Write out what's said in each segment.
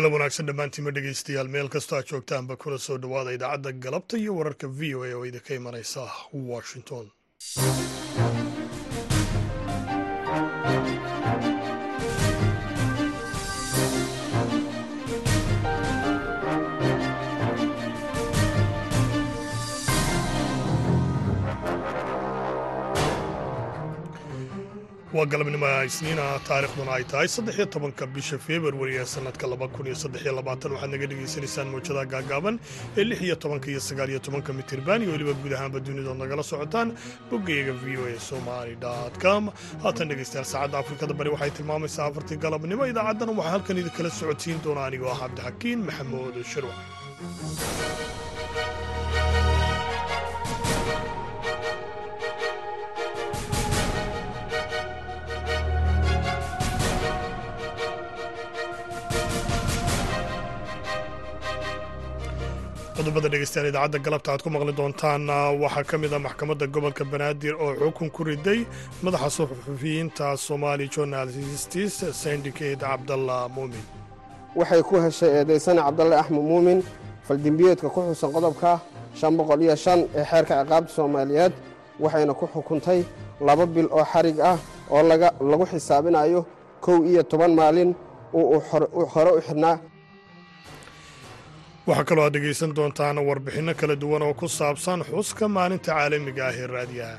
galab wanaagsan dhammaantiinma dhegaystayaal meel kastoo aad joogtaanba kula soo dhowaada idaacadda galabta iyo wararka v o a oo idinka imanaysa washington waa galabnimo isniina taarikhduna ay tahay saddexiyo tobanka bisha februari ee sanadka waxaad naga dhegaysanaysaan mawjadaha gaagaaban ee lix iyo tobanka iyo sagaal iyo tobanka mitirban iyo weliba guud ahaanba dunidood nagala socotaan boggayaga v o a somali com. Haatan dhegaystayaal saacadda afrikada bari waxay tilmaamaysaa afartii galabnimo idaacaddana waxaa halkan idinkala socodsiin doona anigoo ah cabdixakiin maxamuud shirwac qodobada dhegeystayaal idaacadda galabta aad ku maqli doontaan waxaa ka mid ah maxkamadda gobolka banaadir oo xukun ku riday madaxa suxufiyiinta somali journalists syndicate cabdalla muumin waxay ku heshay eedaysane cabdalle axmed muumin faldembiyeedka ku xusan qodobka shan boqol iyo shan ee xeerka ciqaabta soomaaliyeed waxayna ku xukuntay laba bil oo xarig ah oo lagu xisaabinayo kow iyo toban maalin uu hore u xidhnaa waxaa kaloo aad dhegaysan doontaan warbixinno kala duwan oo ku saabsan xuska maalinta caalamiga ah ee raadiyaha.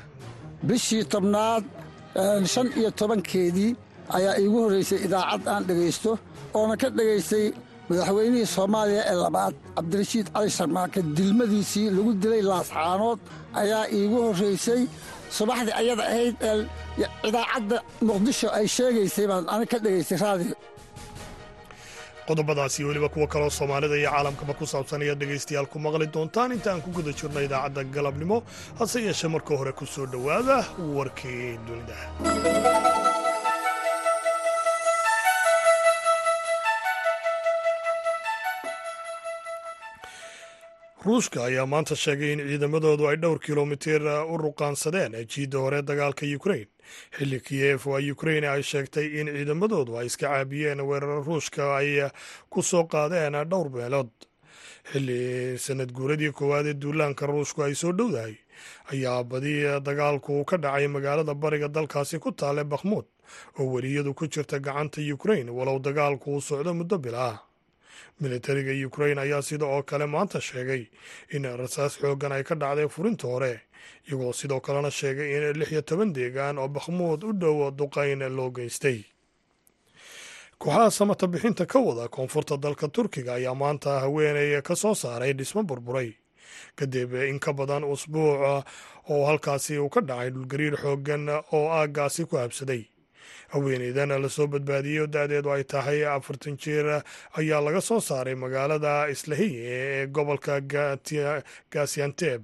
Bishii tobnaad shan iyo tobankeedii ayaa iigu horraysay idaacad aan dhegaysto oona ka dhegaystay madaxweynihii soomaaliya ee labaad cabdirashiid cali sharmaake dilmadiisii lagu dilay laascaanood ayaa iigu horraysay subaxdii ayada ahayd ee idaacadda muqdisho ay sheegaysay baan ana ka dhegaystay raadiyo qodobadaasi weliba kuwo kaloo soomaalida iyo caalamkaba ku saabsan ayaad dhegaystayaal ku maqli doontaan. Inta aan ku guda jirno idaacadda galabnimo hase yeeshee marka hore ku soo dhowaada warkii dunida. Ruushka ayaa maanta sheegay in ciidamadoodu ay dhowr kilomitir u ruqaansadeen jiidda hore dagaalka ukrain xilli kiyef oo ukrain ay sheegtay in ciidamadoodu ay iska caabiyeen weerar ruushka ay ku soo qaadeen dhowr meelood. Xilli sanad guuradii koowaad ee duulaanka ruushku ay soo dhowdahay ayaa badi dagaalku ka dhacay magaalada bariga dalkaasi ku taale bakhmuud oo weliyadu ku jirta gacanta ukrain walow dagaalku uu socdo muddo bil ah militariga ukrain ayaa sida oo kale maanta sheegay in rasaas xooggan ay ka dhacday furinta hore iyagoo sidoo kalena sheegay in lix iyo toban deegaan oo bakhmuud u dhow duqayn loo geystay. Kooxaha samata bixinta ka wada koonfurta dalka turkiga ayaa maanta haweeney ka soo saaray dhismo burburay. Kadib in ka badan usbuuc oo halkaasi uu ka dhacay dhulgariir xooggan oo aaggaasi ku habsaday. Haweeneydana la soo badbaadiyey oo da-deedu ay tahay afartan jeer ayaa laga soo saaray magaalada islahiye ee gobolka gaasianteb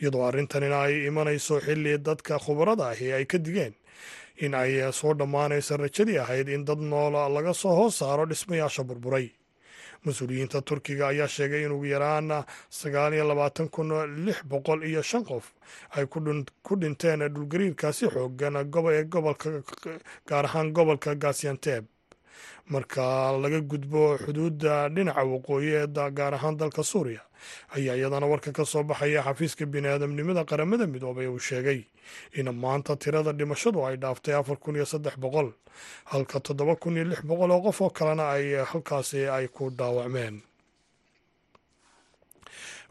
iyadoo arrintanina ay imanayso xilli dadka khubarada ahi ay ka digeen. In ay soo dhammaanayso rajadii ahayd in dad nool laga soo hoos saaro dhismayaasha burburay. Mas'uuliyiinta turkiga ayaa sheegay in ugu yaraan sagaal iyo labaatan kun lix boqol iyo shan qof ay ku dhinteen dhulgariirkaasi xoogan gobolka gaar ahaan gobolka gaasianteb marka laga gudbo xuduudda dhinaca waqooyi ee gaar ahaan dalka suuriya ayaa iyadana warka ka soo baxaya xafiiska biniaadamnimada qaramada midoobay uu sheegay in maanta tirada dhimashadu ay dhaaftay afar kun iyo saddex boqol halka toddoba kun iyo lix boqol oo qof oo kalena ay halkaasi ay ku dhaawacmeen.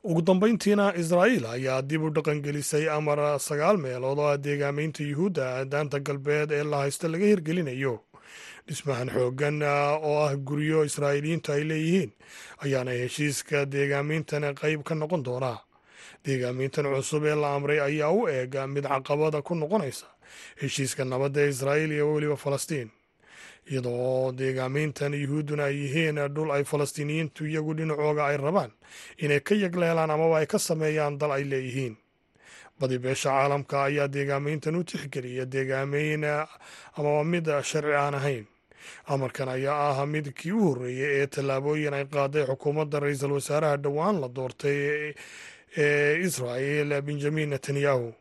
Ugu dambeyntiina israa'iil ayaa dib u dhaqangelisay amar sagaal meelood oo ah deegaameynta yuhuudda daanta galbeed ee la haysto laga hirgelinayo dhismahan xooggan oo ah guryo israa'iiliyiintu ay leeyihiin ayaana heshiiska deegaameyntan qayb ka noqon doonaa deegaameyntan cusub ee la amray ayaa u eeg mid caqabada ku noqonaysa heshiiska nabadda ee israa'iil iyo weliba falastiin. Iyadoo deegaameyntan yuhuudduna ay yihiin dhul ay falastiiniyiintu iyagu dhinacooga ay rabaan inay ka yagleelaan amaba ay ka sameeyaan dal ay leeyihiin. Badi beesha caalamka ayaa deegaameyntan u tixgeliya deegaameyn amaba mid sharci aan ahayn amarkan ayaa ah mid kii u horreeyey ee tallaabooyin ay qaaday xukuumadda ra'iisul wasaaraha dhowaan la doortay ee israa'il benjamin netanyahu.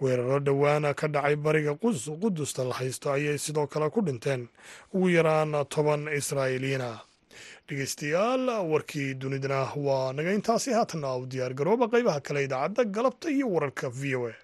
Weeraro dhowaana ka dhacay bariga qudusta la haysto ayay sidoo kale ku dhinteen ugu yaraan toban israa'iiliyiina dhegeystayaal warkii dunidana waa naga intaasi haatanna u diyaar garooba qaybaha kale idaacadda galabta iyo wararka v o a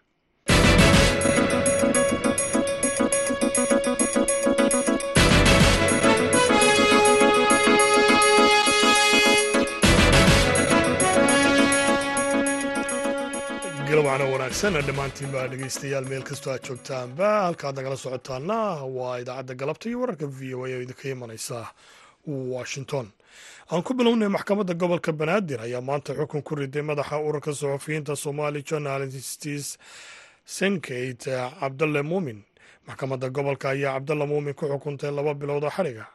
galabcana wanaagsan dhammaantiinba dhegeystayaal meel kastoo aad joogtaanba halkaad nagala socotaana waa idaacadda galabta iyo wararka v o a oo idinka imanaysa washington. Aan ku bilownay maxkamadda gobolka banaadir ayaa maanta xukun ku riday madaxa ururka suxufiyiinta somali journalists senkate cabdalle muumin maxkamadda gobolka ayaa cabdalle muumin ku xukuntay laba bilood oo xadhiga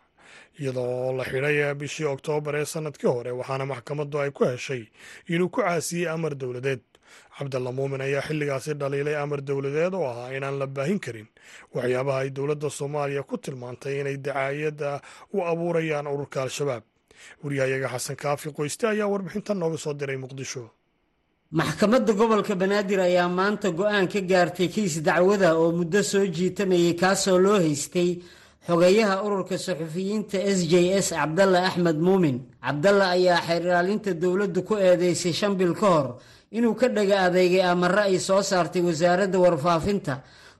iyadoo la xidhay bishii oktoobar ee sannadkii hore waxaana maxkamaddu ay ku heshay inuu ku caasiyey amar dowladeed cabdalla muumin ayaa xilligaasi dhaliilay amar dowladeed oo ahaa inaan la baahin karin. Waxyaabaha ay dowladda soomaaliya ku tilmaantay inay dacaayadda u abuurayaan ururka al-shabaab wariyahayaga xasan kaafi qoyste ayaa warbixintan nooga soo diray muqdisho. Maxkamadda gobolka banaadir ayaa maanta go'aan ka gaartay kiis dacwada oo muddo soo jiitamayay kaasoo loo haystay xogeeyaha ururka suxufiyiinta s j s cabdalla axmed muumin cabdalla ayaa xeerlaalinta dowladdu ku eedeysay shan bil ka hor inuu ka dhaga adeegay amare ay soo saartay wasaaradda warfaafinta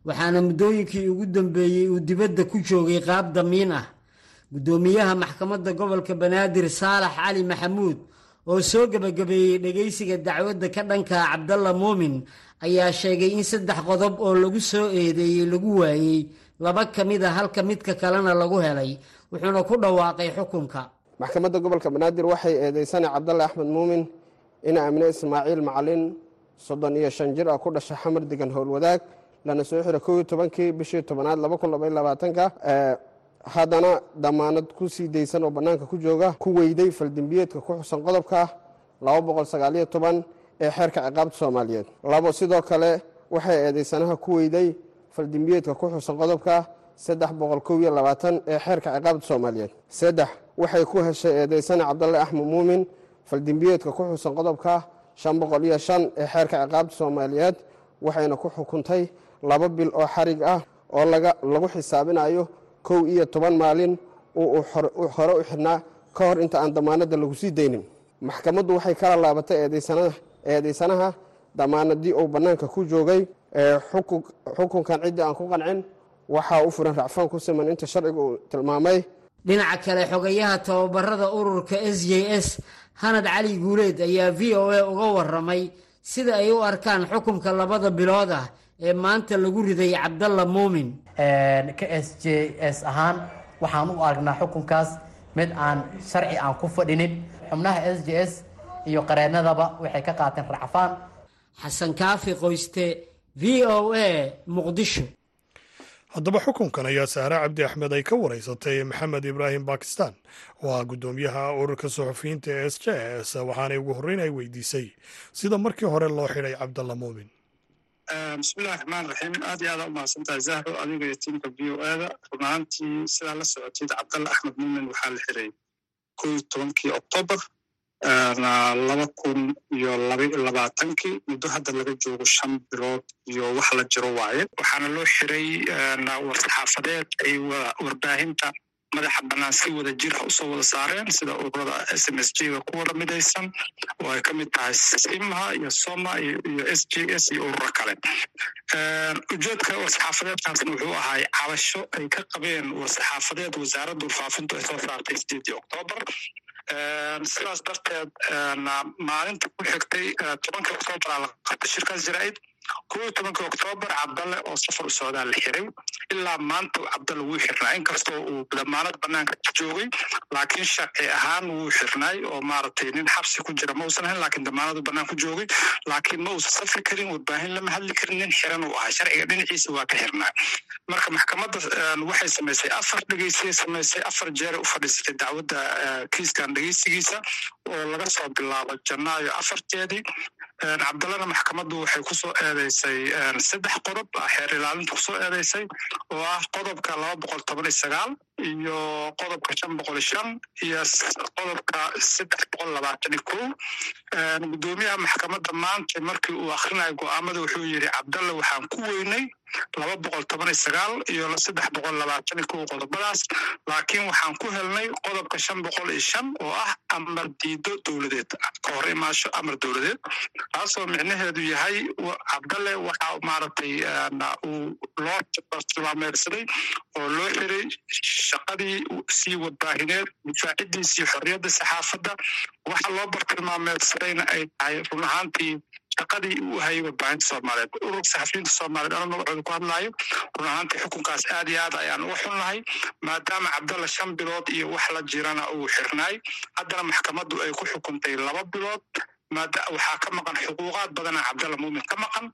waxaana muddooyinkii ugu dambeeyey uu dibadda ku joogay qaab damiin ah. Guddoomiyaha maxkamadda gobolka banaadir saalax cali maxamuud oo soo gebagabeeyey dhegaysiga dacwadda ka dhankaa cabdalla muumin ayaa sheegay in saddex qodob oo lagu soo eedeeyey lagu waayey laba ka mid a halka midka kalena lagu helay wuxuuna ku dhawaaqay xukunka. Maxkamadda gobolka banaadir waxay eedeysanay cabdalle axmed muumin ina amine ismaaciil macalin soddon iyo shan jir ah ku dhashay xamar degan howlwadaag lana soo xiray kow iyo tobankii bishii tobanaad laba kun labaiy labaatanka haddana damaanad ku sii daysan oo bannaanka ku jooga ku weyday faldembiyeedka ku xusan qodobka laba boqol sagaaliyo toban ee xeerka ciqaabta soomaaliyeed. Labo sidoo kale waxay eedeysanaha ku weyday faldembiyeedka ku xusan qodobka saddex boqol kow iyo labaatan ee xeerka ciqaabta soomaaliyeed. Saddex waxay ku heshay eedeysane cabdalle axmed muumin faldembiyeedka ku xusan qodobka shan boqol iyo shan ee xeerka ciqaabta soomaaliyeed waxayna ku xukuntay laba bil oo xarig ah oo lagu xisaabinayo kow iyo toban maalin uu hore u xidhnaa ka hor inta aan damaanadda lagu sii daynin. Maxkamaddu waxay kala laabatay eedeysanaha damaanadii uu bannaanka ku joogay xukunkan ciddii aan ku qancin waxaa u furan racfaan ku siman inta sharciga uu tilmaamay. Dhinaca kale xogayaha tababarada ururka s j s hanad cali guuleed ayaa v o a uga waramay sida ay u arkaan xukunka labada bilood ah ee maanta lagu riday cabdalla muumin ka s j s ahaan waxaan u aragnaa xukunkaas mid aan sharci aan ku fadhinin xubnaha s j s iyo qareennadaba waxay ka qaateen racfaan. Xasan kaafi qoyste v o a muqdisho haddaba xukunkan ayaa saare cabdi axmed ay ka wareysatay maxamed ibraahim bakistan. Oo ah guddoomiyaha ururka suxufiyiinta ee s j s waxaanay ugu horreyn ay weydiisay sida markii hore loo xidhay cabdalla muumin bismillahi raxmaan raxiim aad iyo aada u mahadsantahay zahro adiga iyo tiimka v o ada. Run ahaantii sidaa la socotid cabdalla axmed muumin waxaa la xiray kow tobankii oktoobar laba kun iyo labaiyo labaatankii muddo hadda laga joogo shan bilood iyo wax la jiro waaye. Waxaana loo xiray war-saxaafadeed ay warbaahinta madaxa bannaan si wada jirha u soo wada saareen sida ururada s m s j ga ku wada midaysan oo ay ka mid tahay simha iyo soma iyo s j s iyo ururo kale. Ujeedka war-saxaafadeedkaasna wuxuu ahay cabasho ay ka qabeen war-saxaafadeed wasaaradda warfaafintu ay soo saartay sideedii oktoobar sidaas darteed maalinta ku xigtay tobanka oktoobar aa la qabtay shirkaas jaraa'id kow iyo tobanka oktoobar cabdalle oo safar u socdaa la xiray. Ilaa maanta cabdalle wuu xirnaa. Inkastoo uu damaanad banaanka ka joogay laakiin sharci ahaan wuu xirnaay oo maaragtay nin xabsi ku jira ma uusan ahayn laakiin damaanadu banaan ku joogay. Laakiin ma uusan safri karin warbaahin lama hadli karin. Nin xiran uu ahay sharciga dhinaciisa waa ka xirnaa. Marka maxkamadda waxay samaysay afar dhegeysiyay samaysay afar jeer u fadhiisatay dacwadda kiiskan dhegeysigiisa oo laga soo bilaabo janaayo afarteedii cabdallena maxkamaddu waxay ku soo eedeysay saddex qodob xeer ilaalinta ku soo eedeysay oo ah qodobka laba boqol toban iyo sagaal iyo qodobka shan boqol shan iyo qodobka saddex boqol labaatan iyo kow. Guddoomiyaha maxkamadda maanta markii uu akhrinayo go'aamada wuxuu yidhi cabdalle waxaan ku weynay laba boqol toban iyo sagaal iyo saddex boqol labaatan iyo kow qodobadaas. Laakiin waxaan ku helnay qodobka shan boqol iyo shan oo ah amar diido dowladeed. Ka hor imaasho amar dowladeed. Taasoo micnaheedu yahay cabdalle waxa maaragtay uu loo tilmaameedsaday oo loo xiray shaqadii sii wadbaahineed difaacidiisii xorriyadda saxaafadda. Waxa loo bartilmaameedsadayna ay tahay run ahaantii shaqadii uu hayay warbaahinta soomaaliyeed saxafiyiinta soomaaliyeed anoo magacooda ku hadlaayo run ahaantii xukunkaas aad iyo aad ayaan uga xunnahay maadaama cabdalla shan bilood iyo wax la jirana uu xirnaay. Haddana maxkamaddu ay ku xukuntay laba bilood waxaa ka maqan xuquuqaad badana cabdalla muumin ka maqan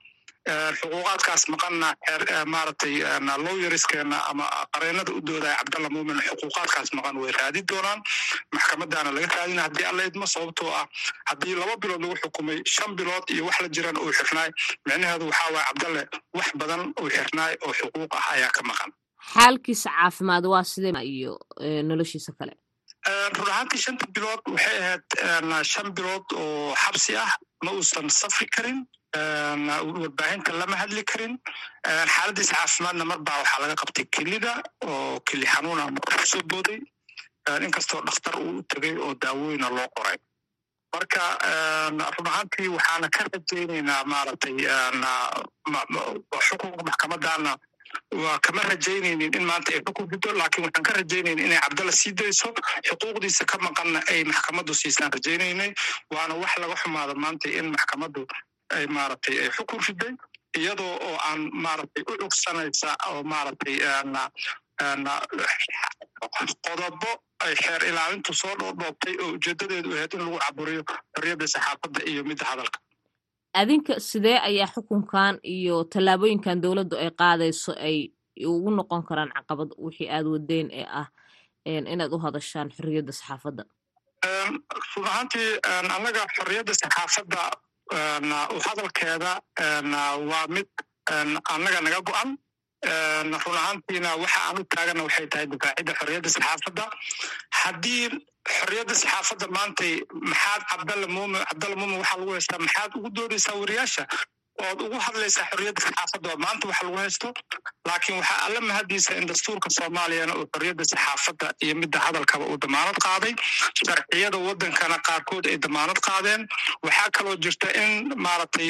xuquuqaadkaas maqanna maaragtay lowyeriskeena ama qareenada u doodaya cabdalla muumin xuquuqaadkaas maqan way raadi doonaan. Maxkamadaana laga raadina haddii alla idmo sababtoo ah haddii laba bilood lagu xukumay shan bilood iyo wax la jirana uu xirnaay micnaheedu waxaa waaya cabdalle wax badan uu xirnaay oo xuquuq ah ayaa ka maqan. Xaalkiisa caafimaad waa sidee iyo noloshiisa kale? Run ahaantii shanta bilood waxay ahayd shan bilood oo xabsi ah ma uusan safri karin warbaahinta lama hadli karin. Xaaladiisa caafimaadna marbaa waxaa laga qabtay kelida oo keli xanuuna marka ku soo booday. Inkastoo dhakhtar uu tegay oo daawooyina loo qoray. Marka run ahaantii waxaana ka rajaynaynaa maaragtay xukunka maxkamadana waa kama rajaynaynin in maanta ay xukun rido laakiin waxaan ka rajaynaynin inay cabdalla sii dayso. Xuquuqdiisa ka maqanna ay maxkamaddu siisaan rajaynaynay waana wax laga xumaado maanta in maxkamaddu ay maaragtay ay xukun riday iyadoo oo aan maaragtay u cugsanaysa oo maaragtay qodobo ay xeer ilaalintu soo dhoodhoobtay oo ujeedadeedu ahayd in lagu caburiyo xorriyadda saxaafadda iyo midda hadalka. Adinka sidee ayaa xukunkan iyo tallaabooyinkan dowladdu ay qaadayso ay ugu noqon karaan caqabad wixii aad wadeen ee ah inaad u hadashaan xorriyadda saxaafadda? Run ahaantii annaga xorriyadda saxaafadda hadalkeeda waa mid annaga naga go-an. Run ahaantiina waxa aan u taagana waxay tahay difaacidda xorriyadda saxaafadda. Haddii xorriyadda saxaafadda maantay maxaad cabdalla muumin cabdalla muumin waxaa lagu haystaa maxaad ugu doodaysaa wariyaasha ood ugu hadlaysaa xorriyadda saxaafadda maanta waxa lagu haysto laakiin waxaa alla mahadiisa in dastuurka soomaaliyana uu xorriyadda saxaafadda iyo midda hadalkaba uu damaanad qaaday. Sharciyada waddankana qaarkood ay damaanad qaadeen. Waxaa kaloo jirta in maaragtay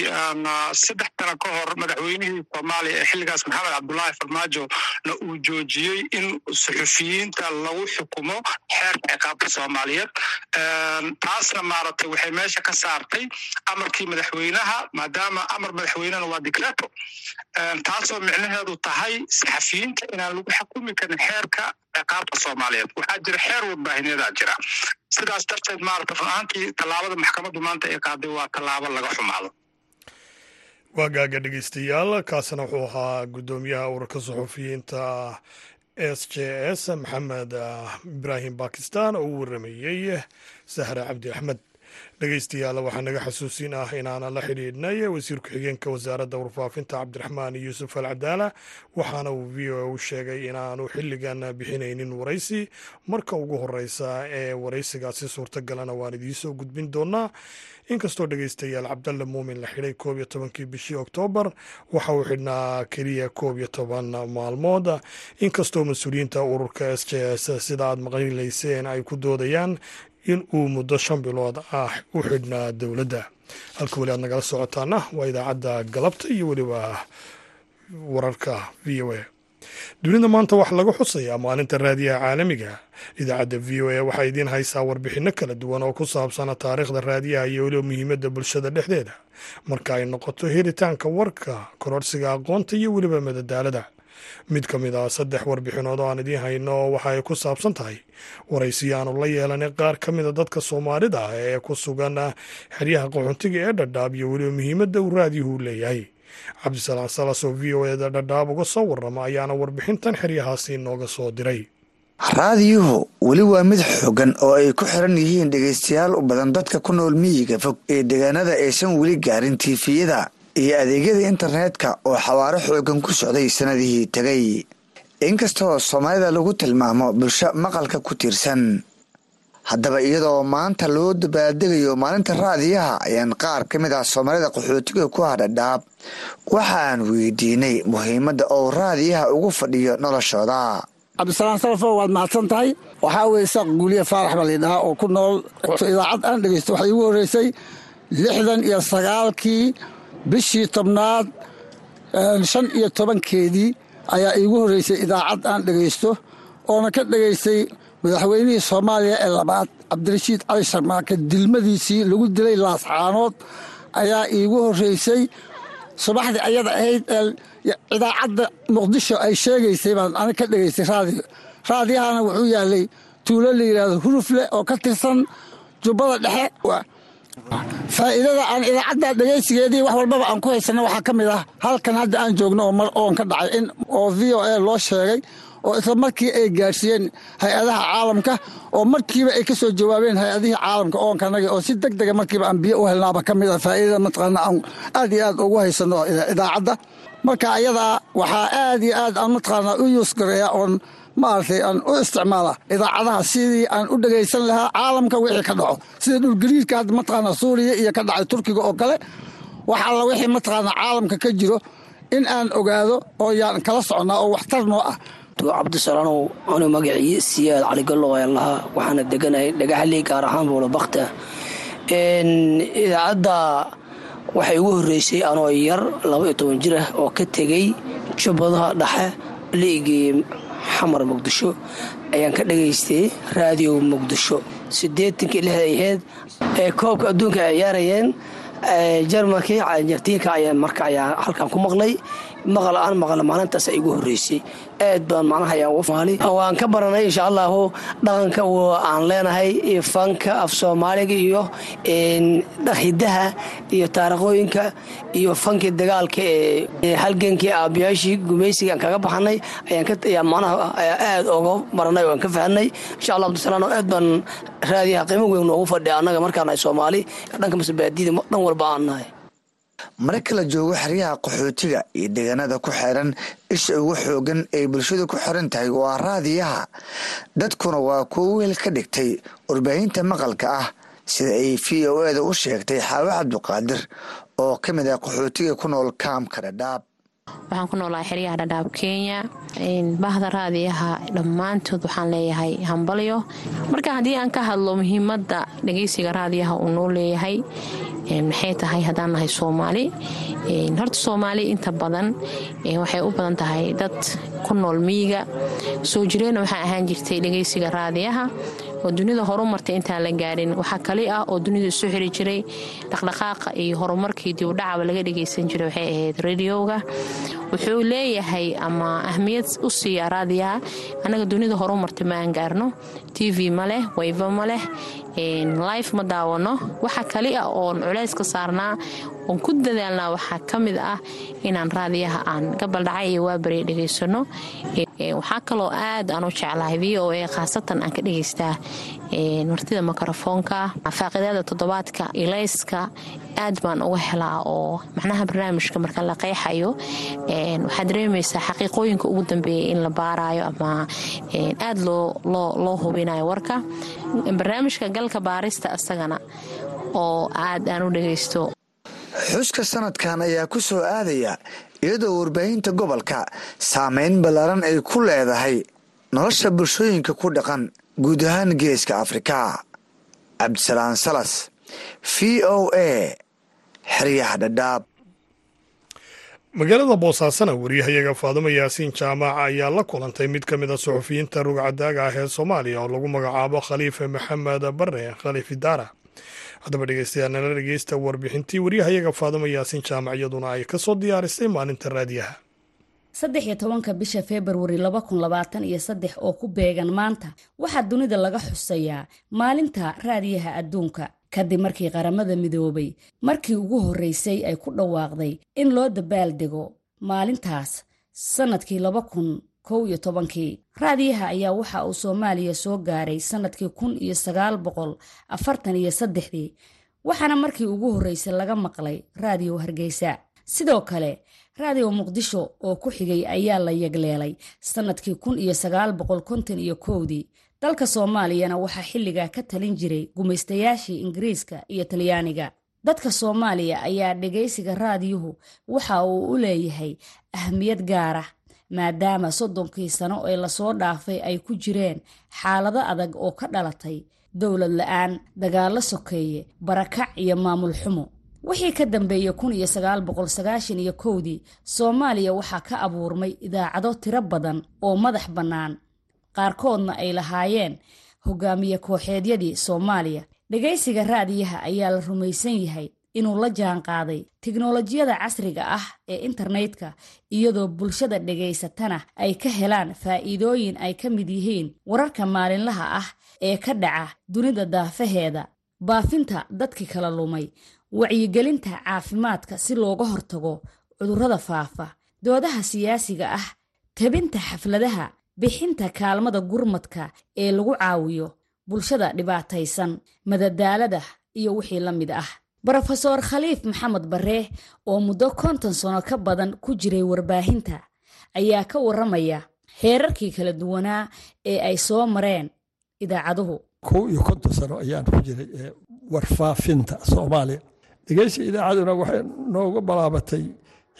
saddex sano ka hor madaxweynihii soomaaliya ee xilligaas maxamed cabdullaahi farmaajo na uu joojiyey in suxufiyiinta lagu xukumo xeerka ciqaabta soomaaliyeed. Taasna maaragtay waxay meesha ka saartay amarkii madaxweynaha maadaama amar madaxweynena waa dicreto taasoo micnaheedu tahay saxafiyiinta inaan lagu xukumi karin xeerka ciqaabta soomaaliyeed. Waxaa jira xeer warbaahineedaa jira. Sidaas darteed maarata run ahaantii tallaabada maxkamaddu maanta ay qaaday waa tallaabo laga xumaado. Waagaaga dhegeystayaal kaasina wuxuu ahaa guddoomiyaha ururka suxufiyiinta s j s maxamed ibraahim bakistan oo u waramayey sahre cabdi axmed dhegeystayaal waxaa naga xasuusin ah inaana la xidhiidhnay wasiir ku-xigeenka wasaaradda warfaafinta cabdiraxmaan yuusuf al cadaala waxaana uu v o a u sheegay inaanu xilligan bixinaynin waraysi marka ugu horeysa ee waraysigaasi suurtagalana waan idiinsoo gudbin doonaa inkastoo dhegeystayaal cabdalle muumin la xidhay koob iyo tobankii bishii oktoobar waxa uu xidhnaa keliya koob iyo toban maalmood. Inkastoo mas'uuliyiinta ururka s j s sida aad maqlilayseen ay ku doodayaan in uu muddo shan bilood ah u xidhnaa dowladda. Halka weli aad nagala socotaana waa idaacadda galabta iyo weliba wararka v o a. Dunida maanta waxaa laga xusayaa maalinta raadiyaha caalamiga idaacadda v o a waxaa idiin haysaa warbixinno kala duwan oo ku saabsana taariikhda raadiyaha iyo weliba muhiimadda bulshada dhexdeeda. Marka ay noqoto helitaanka warka kororsiga aqoonta iyo weliba madadaalada mid ka mid ah saddex warbixinood oo aan idiin hayno waxa ay ku saabsan tahay waraysiyo aanu la yeelanay qaar ka mida dadka soomaalida ah ee ku sugan xeryaha qaxoontiga ee dhadhaab iyo weliba muhiimadda uu raadiyuhu leeyahay. Cabdisalaam salas oo v o eda dhadhaab uga soo warrama ayaana warbixintan xeryahaasi inooga soo diray. Raadiyuhu weli waa mid xoogan oo ay ku xiran yihiin dhegaystayaal u badan dadka ku nool miyiga fog ee deegaanada aysan weli gaarin tiifiyada iyo adeegyada internetka oo xawaaro xoogan ku socday sannadihii tegay inkastoo soomaalida lagu tilmaamo bulsho maqalka ku tiirsan haddaba iyadoo maanta loo dabaaldegayo maalinta raadiyaha ayaan qaar ka mid ah soomaalida qaxootiga ku hadhadhaab waxaan weydiinay muhiimadda oo raadiyaha ugu fadhiyo noloshooda. Cabdisalaan salafo waad mahadsan tahay? Waxaa weye isaaq guuliye faarax baa laydhahaa oo ku nool idaacad aan dhegeysto waxay igu horreysay lixdan iyo sagaalkii bishii tobnaad shan iyo tobankeedii ayaa iigu horreysay idaacad aan dhegaysto oona ka dhegaystay madaxweynihii soomaaliya ee labaad cabdirashiid cali sharmaake dilmadiisii lagu dilay laascaanood ayaa iigu horreysay. Subaxdii ayada ahayd ee idaacadda muqdisho ay sheegaysay baan anig ka dhegaystay raadiyo. Raadiyahana wuxuu yaalay tuulo la yidhaahdo hurufle oo ka tirsan jubbada dhexe faa'iidada aan idaacadda dhegaysigeedii wax walbaba aan ku haysana waxaa ka mid ah halkan hadda aan joogno oo mar oon ka dhacay in oo v o a loo sheegay oo isla markii ay gaadhsiiyeen hay'adaha caalamka oo markiiba ay ka soo jawaabeen hay'adihii caalamka oonkanaga oo si deg dega markiiba aan biyo u helnaaba ka mid a faa'iidada mataqaana aan aad iyo aad ugu haysano idaacadda. Marka ayadaa waxaa aad iyo aad aan mataqaanaa u yuus gareeya oon maaragtay aan u isticmaala idaacadaha sidii aan u dhegaysan lahaa caalamka wixii ka dhaco. Sida dhulgariirka hadda mataqaanaa suuriya iyo ka dhacay turkiga oo kale wax alla wixii mataqaanaa caalamka ka jiro in aan ogaado oo yaan kala socnaa oo waxtar noo ah. Cabdisalaanow anu magacii siyaad caligallo ayaan lahaa waxaana deganahay dhagaxley gaar ahaan buula bakta idaacadda waxay ugu horreysay anoo yar laba iyo toban jir ah oo ka tegey jubbadaha dhexe liigii xamar muqdisho ayaan ka dhagaystay raadiyo muqdisho. Siddeetankii lixda ahayd ee koobka adduunka ay ciyaarayeen jarmalkii arjentiinka ayaa marka ayaa halkan ku maqlay maqal aan maqla maalintaas igu horreysay. Aad baan macnaha ayaan maali waan ka baranay insha allahu dhaqanka aan leenahay iyo fanka af soomaaliga iyo hidaha iyo taarikhooyinka iyo fankii dagaalka ee halgankii aabayaashii gumaysiga aan kaga baxanay ayaan manaha aad oga baranay oo aan ka fahanay. Insha allah abdisalaano aad baan raadiyaha qiimo weyn noogu fadhiya annaga markaanahay soomaali dhanka masebaadida dhan walba aan nahay. Marka la joogo xeryaha qaxootiga iyo deegaanada ku xiran isha ugu xoogan ay bulshadu ku xiran tahay waa raadiyaha. Dadkuna waa kuwo weel ka dhigtay warbaahinta maqalka ah sida ay v o eda u sheegtay xaawo cabduqaadir oo ka mid ah qaxootiga ku nool kaamka dhadhaab waxaan ku noolahay xeryaha dhadhaab kenya bahda raadiyaha dhammaantood waxaan leeyahay hambalyo. Marka haddii aan ka hadlo muhiimadda dhegeysiga raadiyaha uu noo leeyahay maxay tahay haddaan nahay soomaali? Horta soomaali inta badan waxay u badan tahay dad ku nool miyiga. Soo jireenna waxaa ahaan jirtay dhegeysiga raadiyaha oo dunida horumartay intaan la gaarin. Waxaa kali ah oo dunida isu xiri jiray dhaqdhaqaaqa iyo horumarkii dibudhacaba laga dhegaysan jiray waxay ahayd radioga wuxuu leeyahay ama ahmiyad u siiya raadiyaha annaga dunida horumartay ma aan gaarno t v ma leh wayva ma leh life ma daawano waxa kali ah oon culays ka saarnaa oon ku dadaalnaa waxaa ka mid ah inaan raadiyaha aan gabaldhacay iyo waabariya dhegaysano waxaa kaloo aad aan u jeclahay v o a khaasatan aan ka dhegaystaa martida mikrofoonka faaqidaada toddobaadka ilayska aad baan uga helaa oo macnaha barnaamijka marka la qeexayo waxaad dareemaysaa xaqiiqooyinka ugu dambeeya in la baarayo ama aad loo hubinayo warka barnaamijka galka baarista isagana oo aad aan u dhegaysto xuska sanadkan ayaa ku soo aadaya iyadoo warbaahinta gobolka saameyn ballaaran ay ku leedahay nolosha bulshooyinka ku dhaqan guud ahaan geeska afrika cabdisalaan salas v o a xeryaha dhadhaab magaalada boosaasana wariyahayaga faadumo yaasiin jaamaca ayaa la kulantay mid ka mid a suxufiyiinta rugcadaaga ah ee soomaaliya oo lagu magacaabo khaliife maxamed bare khaliif idaara. Haddaba dhegeystayaal nala dhegeysta warbixintii waryahayaga faadumo yaasiin jaamac iyaduna ay ka soo diyaarisay maalinta raadiyaha saddex iyo tobanka bisha februari laba kun labaatan iyo saddex oo ku beegan maanta waxaa dunida laga xusayaa maalinta raadiyaha adduunka. Kadib markii qaramada midoobay markii ugu horreysay ay ku dhawaaqday in loo dabaaldego maalintaas sannadkii laba kun kow iyo tobankii. Raadiyaha ayaa waxa uu soomaaliya soo gaaray sannadkii kun iyo sagaal boqol afartan iyo saddexdii waxaana markii ugu horreysay laga maqlay raadiyo hargeysa. Sidoo kale raadiyo muqdisho oo ku xigay ayaa la yegleelay sannadkii kun iyo sagaal boqol konton iyo kowdii. Dalka soomaaliyana waxaa xilligaa ka talin jiray gumaystayaashii ingiriiska iyo talyaaniga. Dadka soomaaliya ayaa dhegaysiga raadiyuhu waxa uu u leeyahay ahmiyad gaar ah maadaama soddonkii sano ee la soo dhaafay ay ku jireen xaalado adag oo ka dhalatay dowlad la'aan dagaallo sokeeye barakac iyo maamul xumo wixii ka dambeeyey kun iyo iyo kowdii soomaaliya waxaa ka abuurmay idaacado tiro badan oo madax bannaan. Qaarkoodna ay lahaayeen hogaamiye kooxeedyadii soomaaliya. Dhegaysiga raadiyaha ayaa la rumaysan yahay inuu la jaan qaaday tiknolojiyada casriga ah ee internetka iyadoo bulshada dhegaysatana ay ka helaan faa'iidooyin ay ka mid yihiin wararka maalinlaha ah ee ka dhaca dunida daafaheeda. Baafinta dadkii kala lumay wacyigelinta caafimaadka si looga hortago cudurrada faafa doodaha siyaasiga ah tabinta xafladaha bixinta kaalmada gurmadka ee lagu caawiyo bulshada dhibaataysan madadaalada iyo wixii la mid ah. Brofeor khaliif maxamed barre oo muddo konton sano ka badan ku jiray warbaahinta ayaa ka waramaya heerarkii kala duwanaa ee ay soo mareen idaacaduhu kow iyo konton sano ayaan ku jiray warfaafinta soomaaliya dhegeysi idaacaduna waxay nooga balaabatay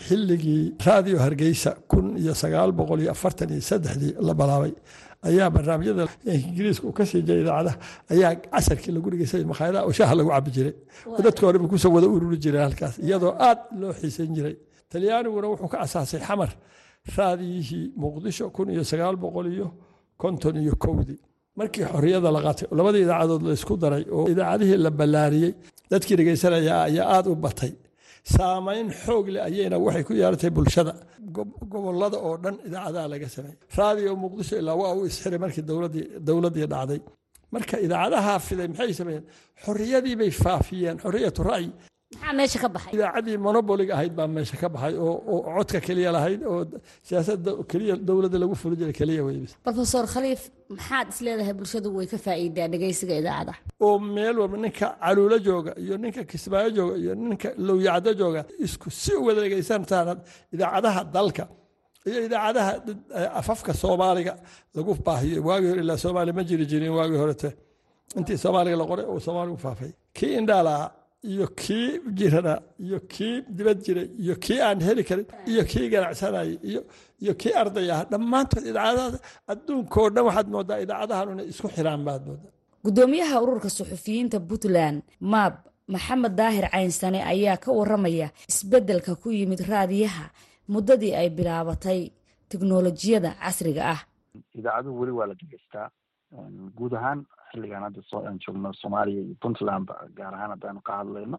xilligii raadiyo hargeysa kun iyo sagaal boqol iyo afartan iyo saddexdii la balaabay. Ayaa barnaamijyada ingiriiska uu ka sii jiray idaacadaha ayaa casarkii lagu dhigeysay makhaayadaha oo shaaha lagu cabi jiray. Oo dadka horeba ku soo wada ururi jiray halkaas iyadoo aad loo xiisan jiray. Talyaaniguna wuxuu ka asaasay xamar raadiyihii muqdisho kun iyo sagaal boqol iyo konton iyo kowdii. Markii xorriyada la qaatay labadii idaacadood la isku daray oo idaacadihii la ballaariyey dadkii dhegeysanaya ayaa aad u batay. Saamayn xoog leh ayayna waxay ku yeelatay bulshada. Gobolada oo dhan idaacadaha laga sameeyey raadiyo muqdisho ilaa waa uu isxiray markii dowladdii dhacday. Marka idaacadaha fiday maxay sameeyeen? Xorriyadii bay faafiyeen xorriyatu ra'yi idaacadii monobolig ahayd baa meesha ka baxay oo codka keliya lahayd oo siyaasada keliya dowladda lagu fuli jiray keliya weybis rofeor khaliif maxaad isleedahay bulshadu way ka faa'iidaa dhegaysiga idaacadaha oo meel walba ninka caluulo jooga iyo ninka kismaayo jooga iyo ninka lowyacdo jooga isku si wada dhegaysantaan idaacadaha dalka iyo idaacadaha afafka soomaaliga lagu baahiyo. Waagii hore ilaa soomaaliya ma jiri jirin waagii horete intii soomaaliga la qoray oo soomaaligu faafay. Kii indhaalaa iyo kii jirana iyo kii dibad jiray iyo kii aan heli karin iyo kii ganacsanayay iyo iyo kii arday ah dhammaantood idaacadaha adduunkao dhan waxaad moodaa idaacadahan inay isku xiraan baad moodaa. Gudoomiyaha ururka suxufiyiinta puntland maab maxamed daahir caynsane ayaa ka waramaya isbeddelka ku yimid raadiyaha muddadii ay bilaabatay tiknolojiyada casriga ah. Idaacaduhu weli waa la dhegeystaa guud ahaan xilligan hadda aan joogno soomaaliya iyo puntland gaar ahaan haddaanu ka hadlayno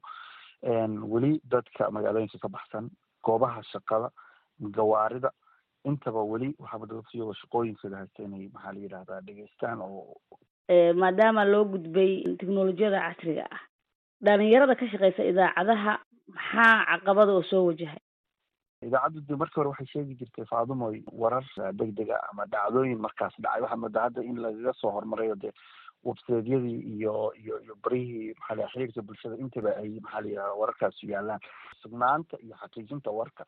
weli dadka magaalooyinka ka baxsan goobaha shaqada gawaarida intaba weli waxaaba dadkiyagoo shaqooyinkooda haysta inay maxaa la yidhahdaa dhegeystaan oo maadaama loo gudbay tiknolojiyada casriga ah dhalinyarada ka shaqeysa idaacadaha maxaa caqabada oo soo wajahay idaacaddu de markii hore waxay sheegi jirtay faadumoy warar degdega ama dhacdooyin markaas dhacay waxaa moodaa hadda in lagaga soo hormarayo dee websaydyadii iyo iyo iyo barihii maxaa la xiriirka bulshada intaba ay maxaa la yidhahda wararkaasu yaalaan. Sugnaanta iyo xaqiijinta warka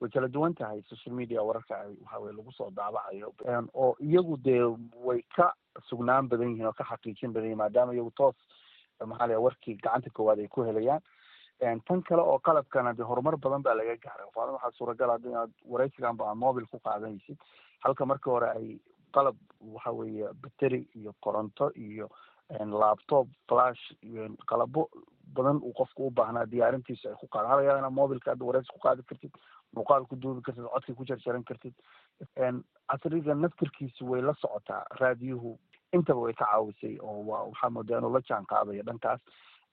way kala duwan tahay. Social media wararka ay waxaweye lagu soo daabacayo. Oo iyagu dee way ka sugnaan badan yihiin oo ka xaqiijin badan yihiin maadaama iyagu toos maxaa la warkii gacanta koowaad ay ku helayaan. Tan kale oo qalabkana de horumar badan baa laga gaaray. Waxaa suuragal hadda inaad aad mobil ku qaadanaysid. Halka markii hore ay qalab waxa weeye bateri iyo koronto iyo laptop flash iyo qalabo badan uu qofku u baahnaa diyaarintiisa ay ku qaada hala yaaba inaad mobilka hadda waraysi ku qaadi kartid muuqaal ku duubi kartid codkii ku jarjaran kartid casriga naftirkiisu way la socotaa raadiyuhu intaba way ka caawisay oo waa waxaa moodaa inuu la jaan qaadayo dhankaas.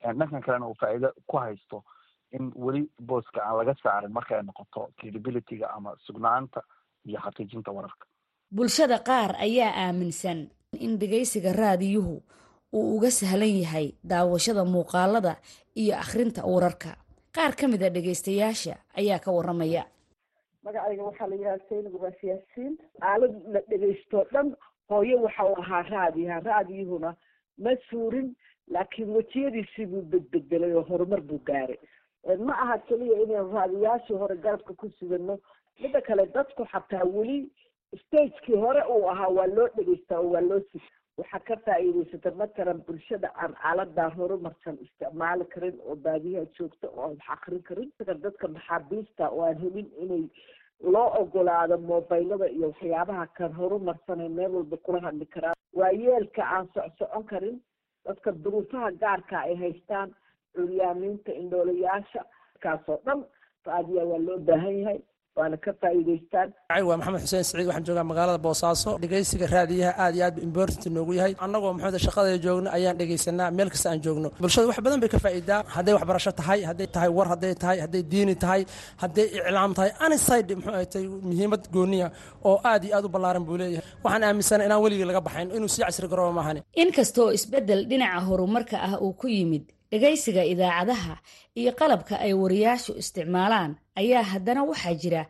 Dhankan kalena uu faa'iido ku haysto in weli booska aan laga saarin markay noqoto credibilityga ama sugnaanta iyo xaqiijinta wararka bulshada qaar ayaa aaminsan in dhegaysiga raadiyuhu uu uga sahlan yahay daawashada muuqaalada iyo akhrinta wararka qaar ka mid a dhegaystayaasha ayaa ka waramaya magacayga waxaa la yidhaha saynab waasiyaasiin aalad la dhegaysto dhan hooyo waxa uu ahaa raadiyaha raadiyuhuna ma suurin laakiin wejiyadiisii buu bedbedelay oo horumar buu gaaray. Ma aha keliya inaynu raadiyaashii hore garabka ku sugano midda kale dadku xataa weli stagekii hore uu ahaa waa loo dhegeystaa oo waa loo sig waxaa ka faa'iidaysata matalan bulshada aan aaladaa horumarsan isticmaali karin oo baadiyaha joogta oo aan wax akrin karin dadka maxaabiista oo aan helin inay loo ogolaado mobaylada iyo waxyaabaha kan horumarsanay meel walba kula hadli karaan. Waayeelka aan socsocon karin dadka duruufaha gaarka ay haystaan curyaamiinta indhoolayaasha kaasoo dhan raadiya waa loo baahan yahay waana ka faa'iidaystaan. Waa maxamed xuseen siciid waxaan joogaa magaalada boosaaso. Dhegeysiga raadiyaha aad iyo aad bu important noogu yahay. Annagoo maxamed shaqada joogno ayaan dhegeysanaa. Meel kasta aan joogno. Bulshada wax badan bay ka faa'iidaa. Hadday waxbarasho tahay hadday tahay war hadday tahay hadday diini tahay hadday iclaam tahay aniside muxuu ay tahay muhiimad gooniya oo aad iyo aad u ballaaran buu leeyahay. Waxaan aaminsana inaan weligii laga baxayn inuu sii casri garooba maahane inkastoo isbeddel dhinaca horumarka ah uu ku yimid dhegaysiga idaacadaha iyo qalabka ay wariyaashu isticmaalaan ayaa haddana waxaa jira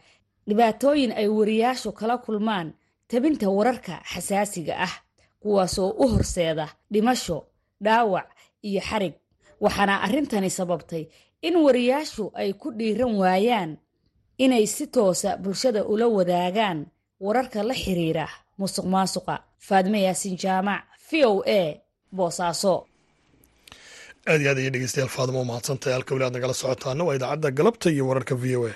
dhibaatooyin ay wariyaashu kala kulmaan tabinta wararka xasaasiga ah kuwaasoo u horseeda dhimasho dhaawac iyo xarig. Waxaana arrintani sababtay in wariyaashu ay ku dhiiran waayaan inay si toosa bulshada ula wadaagaan wararka la xiriira musuq maasuqa faadme yaasin jaamac v o a boosaaso aad iyo aad ayay dhegeystayaal faadimo mahadsantahay. Halka weli aad nagala socotaana waa idaacadda galabta iyo wararka v o a.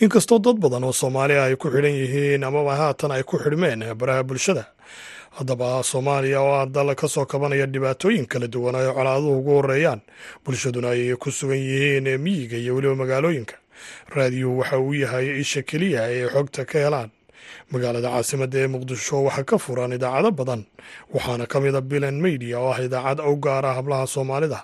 Inkastoo dad badan oo soomaaliya ay ku xidhan yihiin amaba haatan ay ku xidhmeen baraha bulshada haddaba soomaaliya oo ah dal ka soo kabanaya dhibaatooyin kala duwan ay colaaduhu ugu horeeyaan bulshaduna ay ku sugan yihiin miyiga iyo weliba magaalooyinka. Raadiyuhu waxa uu yahay isha keliya ay xogta ka helaan. Magaalada caasimadda ee muqdisho waxaa ka furan idaacado badan waxaana ka mid a bilan media oo ah idaacad u gaara hablaha soomaalida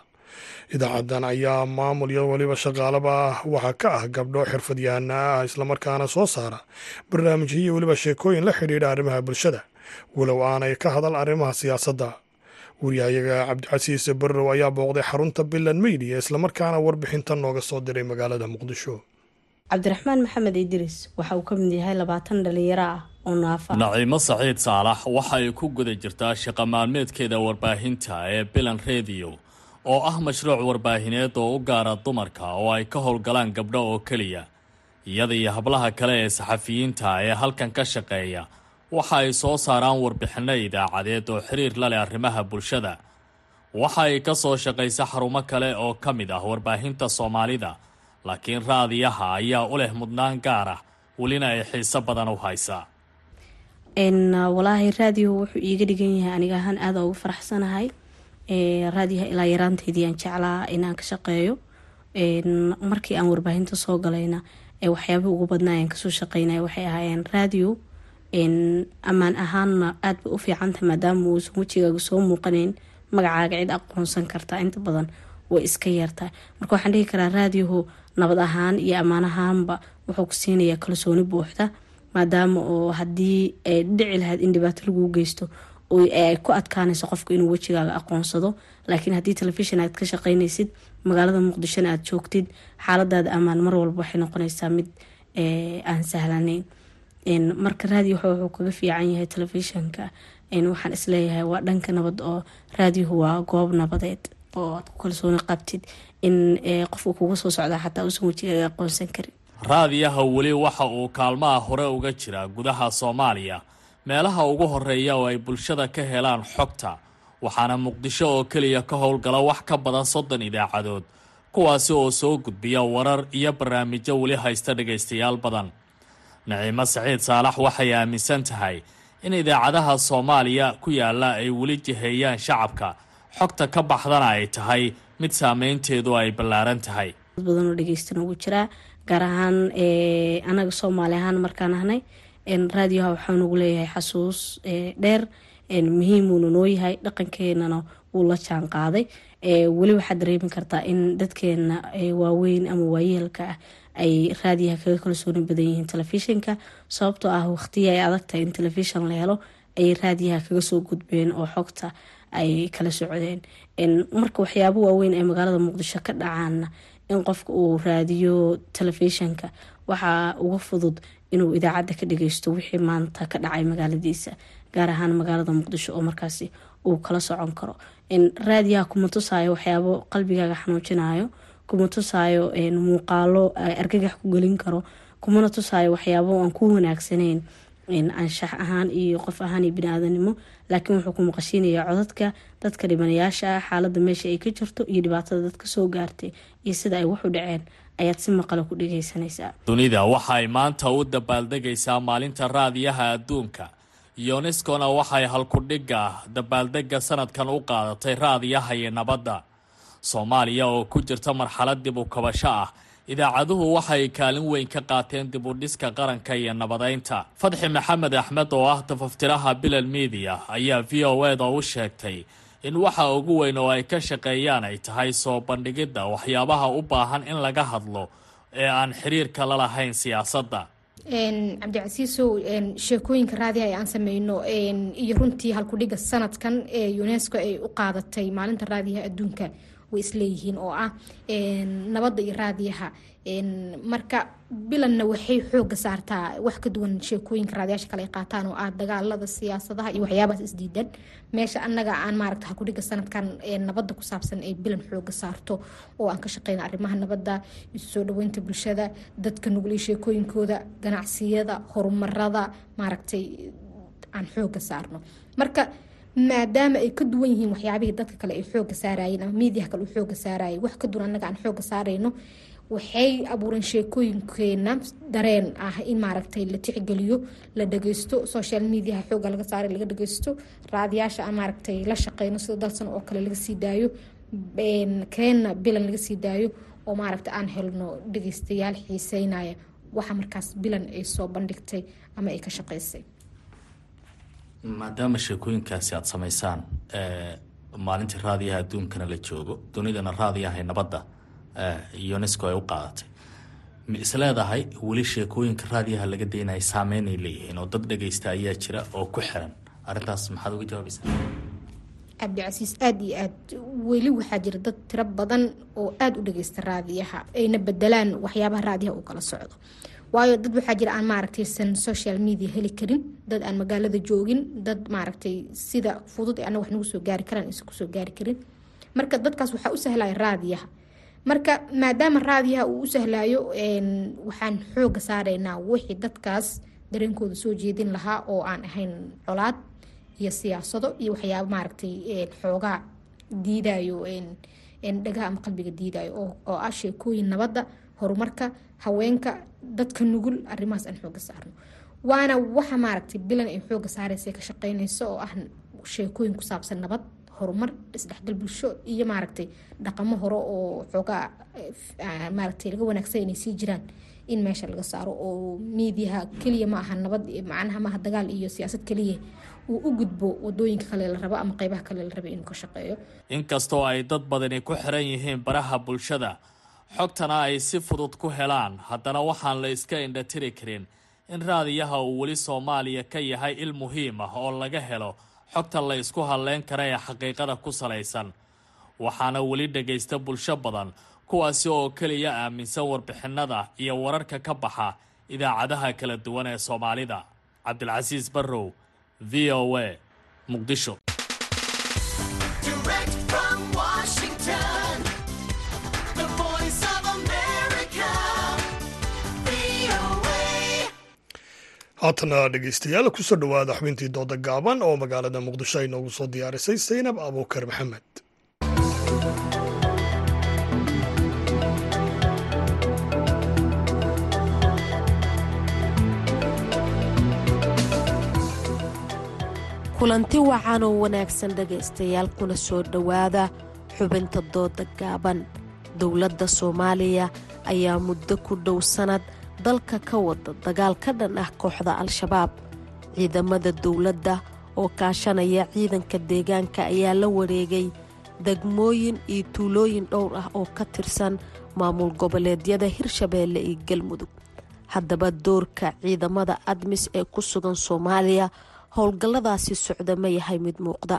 idaacadan ayaa maamul iyo weliba shaqaalaba waxaa ka ah gabdho xirfadyahana ah islamarkaana soo saara barnaamijyo iyo weliba sheekooyin la xidhiidha arrimaha bulshada. Walow aanay ka hadal arrimaha siyaasadda. Waryahayaga cabdicasiis barrow ayaa booqday xarunta bilan media islamarkaana warbixintan nooga soo diray magaalada muqdisho. Cabdiraxmaan maxamed idriis waxa uu ka mid yahay labaatan dhalinyaro ah oo naafa. Naciimo saciid saalax waxa ay ku guda jirtaa shaqa maalmeedkeeda warbaahinta ee bilan rediyo oo ah mashruuc warbaahineed oo u gaara dumarka oo ay ka howlgalaan gabdho oo keliya. Iyada iyo hablaha kale ee saxafiyiinta ee halkan ka shaqeeya waxa ay soo saaraan warbixinno idaacadeed oo xiriir la leh arrimaha bulshada. Waxa ay ka soo shaqaysa xarumo kale oo ka mid ah warbaahinta soomaalida laakiin raadiyaha ayaa u leh mudnaan gaar ah welina ay xiiso badan u haysaa walaahi raadiyo wuxuu iiga dhigan yahay aniga ahaan aada ugu faraxsanahay raadiyaha ilaa yaraanteydii aan jeclaa inaan ka shaqeeyo. Markii aan warbaahinta soo galayna waxyaabih ugu badnaa aan ka soo shaqeynaya waxay ahaayeen raadiyo ammaan ahaanna aad bay u fiicantah maadaama uusan wejigaaga soo muuqanayn magacaaga cid aqoonsan kartaa inta badan way iska yeertahay marka waxaan dhihi karaa raadiyahu nabad ahaan iyo ammaan ahaanba wuxuu ku siinayaa kalsooni buuxda maadaama oo haddii dhici lahayd in dhibaato laguu geysto ay ku adkaanayso qofka inuu wejigaaga aqoonsado. Laakiin haddii telefishon aad ka shaqeynaysid magaalada muqdishona aad joogtid xaaladaada ammaan mar walba waxay noqonaysaa mid aan sahlanayn. Marka raadiyo wuxuu kaga fiican yahay telefishinka waxaan is leeyahay waa dhanka nabad oo raadiyahu waa goob nabadeed oo aad ku kalsooni qabtid in qofka kuga soo socdaa xataa uusan wejigaaga aqoonsan karin. Raadiyaha weli waxa uu kaalmaha hore uga jiraa gudaha soomaaliya meelaha ugu horreeya oo ay bulshada ka helaan xogta waxaana muqdisho oo keliya ka howlgala wax ka badan soddon idaacadood kuwaasi oo soo gudbiya warar iyo barnaamijyo weli haysta dhagaystayaal badan. Naciimo saciid saalax waxay aaminsan tahay in idaacadaha soomaaliya ku yaalla ay weli jiheeyaan shacabka. Xogta ka baxdana ay tahay mid saameynteedu ay ballaaran tahay. Dad badan oo dhegeystan ugu jiraa gaar ahaan anaga soomaali ahaan markaan ahnay raadiyoha waxaa nugu leeyahay xasuus dheer. Muhiimuuna noo yahay dhaqankeenana wuu la jaan qaaday. Weli waxaad dareemi kartaa in dadkeena waaweyn ama waayeelka ah ay raadiyaha kaga kalsooni badan yihiin telefishinka. Sababtoo ah waqtiya ay adag tahay in telefishon la helo ayay raadiyaha kaga soo gudbeen oo xogta ay kala socdeen. Marka waxyaabo waaweyn ee magaalada muqdisho ka dhacaana in qofka uu raadiyo telefishinka waxaa uga fudud inuu idaacadda ka dhageysto wixii maanta ka dhacay magaaladiisa gaar ahaan magaalada muqdisho oo markaasi uu kala socon karo. Raadiyaha kuma tusaayo waxyaabo qalbigaaga xanuujinayo kuma tusaayo muuqaalo argagax ku gelin karo. Kumana tusaayo waxyaabo aan ku wanaagsanayn anshax ahaan iyo qof ahaan iyo bini-aadanimo laakiin wuxuu ku maqashiinayaa codadka dadka dhibanayaasha ah xaalada meesha ay ka jirto iyo dhibaatada dadka soo gaartay iyo sida ay wax u dhaceen ayaad si maqala ku dhegeysanaysaa dunida waxay maanta u dabaaldegaysaa maalinta raadiyaha adduunka. Yuneskona waxay halkudhigga dabaaldega sanadkan u qaadatay raadiyaha iyo nabadda. Soomaaliya oo ku jirta marxalad dib u kabasho ah idaacaduhu waxay kaalin weyn ka qaateen dib u dhiska qaranka iyo nabadeynta fadxi maxamed axmed oo ah tafaftiraha bilal midiya ayaa v o eda u sheegtay in waxa ugu weyn oo ay ka shaqeeyaan ay tahay soo bandhigidda waxyaabaha u baahan in laga hadlo ee aan xiriirka la lahayn siyaasadda. Cabdicasiisow sheekooyinka raadiha ee aan sameyno iyo runtii halkudhiga sanadkan ee unesco ay u qaadatay maalinta raadiyaha adduunka way isleeyihiin oo ah nabadda iyo raadiyaha marka bilanna waxay xooga saartaa wax ka duwan sheekooyinka raadiyaasha kale qaataan oo ah dagaalada siyaasadaha iyo waxyaabahaas isdiidan. Meesha annaga aan maaragta halkudhiga sanadkan nabadda ku saabsan ay bilan xooga saarto oo aan ka shaqeyna arrimaha nabadda isu soo dhaweynta bulshada dadka nugul iyo sheekooyinkooda ganacsiyada horumarada maaragtay aan xooga saarno. Marka maadaama ay ka duwan yihiin waxyaabihii dadka kale ay xooga saarayeen ama miidiyaha kale uu xooga saarayay wax ka duwan annaga aan xooga saarayno waxay abuureen sheekooyinkeena dareen ah in maaragtay la tixgeliyo la dhageysto social mediaha xooga laga saaray laga dhageysto raadiyaasha aan maaragtay la shaqeyno sida dalsan oo kale laga sii daayo keena bilan laga sii daayo oo maaragta aan helno dhageystayaal xiiseynaya. Waxa markaas bilan ay soo bandhigtay ama ay ka shaqeysay. Maadaama sheekooyinkaasi aada samaysaan maalintii raadiyaha adduunkana la joogo dunidana raadiyahay nabadda unesco ay u qaadatay ma isleedahay weli sheekooyinka raadiyaha laga daynaya saameynay leeyihiin oo dad dhageysta ayaa jira oo ku xiran. Arrintaas maxaad uga jawaabaysaa? Cabdicasiis aada iyo aad weli waxaa jira dad tiro badan oo aada u dhageysta raadiyaha ayna bedelaan waxyaabaha raadiyaha uu kala socdo. Waayo dad waxaa jira aan maaragtaysan social media heli karin dad aan magaalada joogin dad maaragtay sida fudud ee annaga wax nagu soo gaari karaan isa ku soo gaari karin. Marka dadkaas waxaa u sahlaya raadiyaha marka maadaama raadiyaha uu u sahlayo waxaan xooga saaraynaa wixii dadkaas dareenkooda soo jeedin lahaa oo aan ahayn colaad iyo siyaasado iyo waxyaaba maaragtay xoogaa diidayo dhagaha ama qalbiga diidayo oo ah sheekooyin nabadda horumarka haweenka dadka nugul arrimahaas aan xooga saarno. Waana waxa maaragtay bilan ay xooga saaraysa ka shaqeynayso oo ah sheekooyin ku saabsan nabad horumar isdhexgal bulsho iyo maaragtay dhaqamo hore oo xoogaa maaragtay laga wanaagsan inay sii jiraan in meesha laga saaro oo miidiyaha keliya ma aha nabad macnaha maaha dagaal iyo siyaasad keliya uu u gudbo waddooyinka kale la rabo ama qeybaha kale la raba inuu ka shaqeeyo. Inkastoo ay dad badani ku xiran yihiin baraha bulshada xogtana ay si fudud ku helaan. Haddana waxaan la iska indhatiri karin in raadiyaha uu weli soomaaliya ka yahay il muhiim ah oo laga helo xogta la isku hadleyn kara ee xaqiiqada ku salaysan. Waxaana weli dhagaysta bulsho badan kuwaasi oo keliya aaminsan warbixinada iyo wararka ka baxa idaacadaha kala duwan ee soomaalida. Cabdilcasiis barrow v o a muqdisho haatana dhegeystayaal ku soo dhowaada xubintii dooda gaaban oo magaalada muqdisho ay noogu soo diyaarisay saynab abuukar maxamed. Kulanti wacan oo wanaagsan dhegaystayaal kuna soo dhowaada xubinta dooda gaaban. Dowladda soomaaliya ayaa muddo ku dhow sannad dalka ka wada dagaal ka dhan ah kooxda al-shabaab. Ciidamada dowladda oo kaashanaya ciidanka deegaanka ayaa la wareegay degmooyin iyo tuulooyin dhowr ah oo ka tirsan maamul goboleedyada hirshabeelle iyo galmudug. Haddaba doorka ciidamada admis ee ku sugan soomaaliya howlgalladaasi socda ma yahay mid muuqda.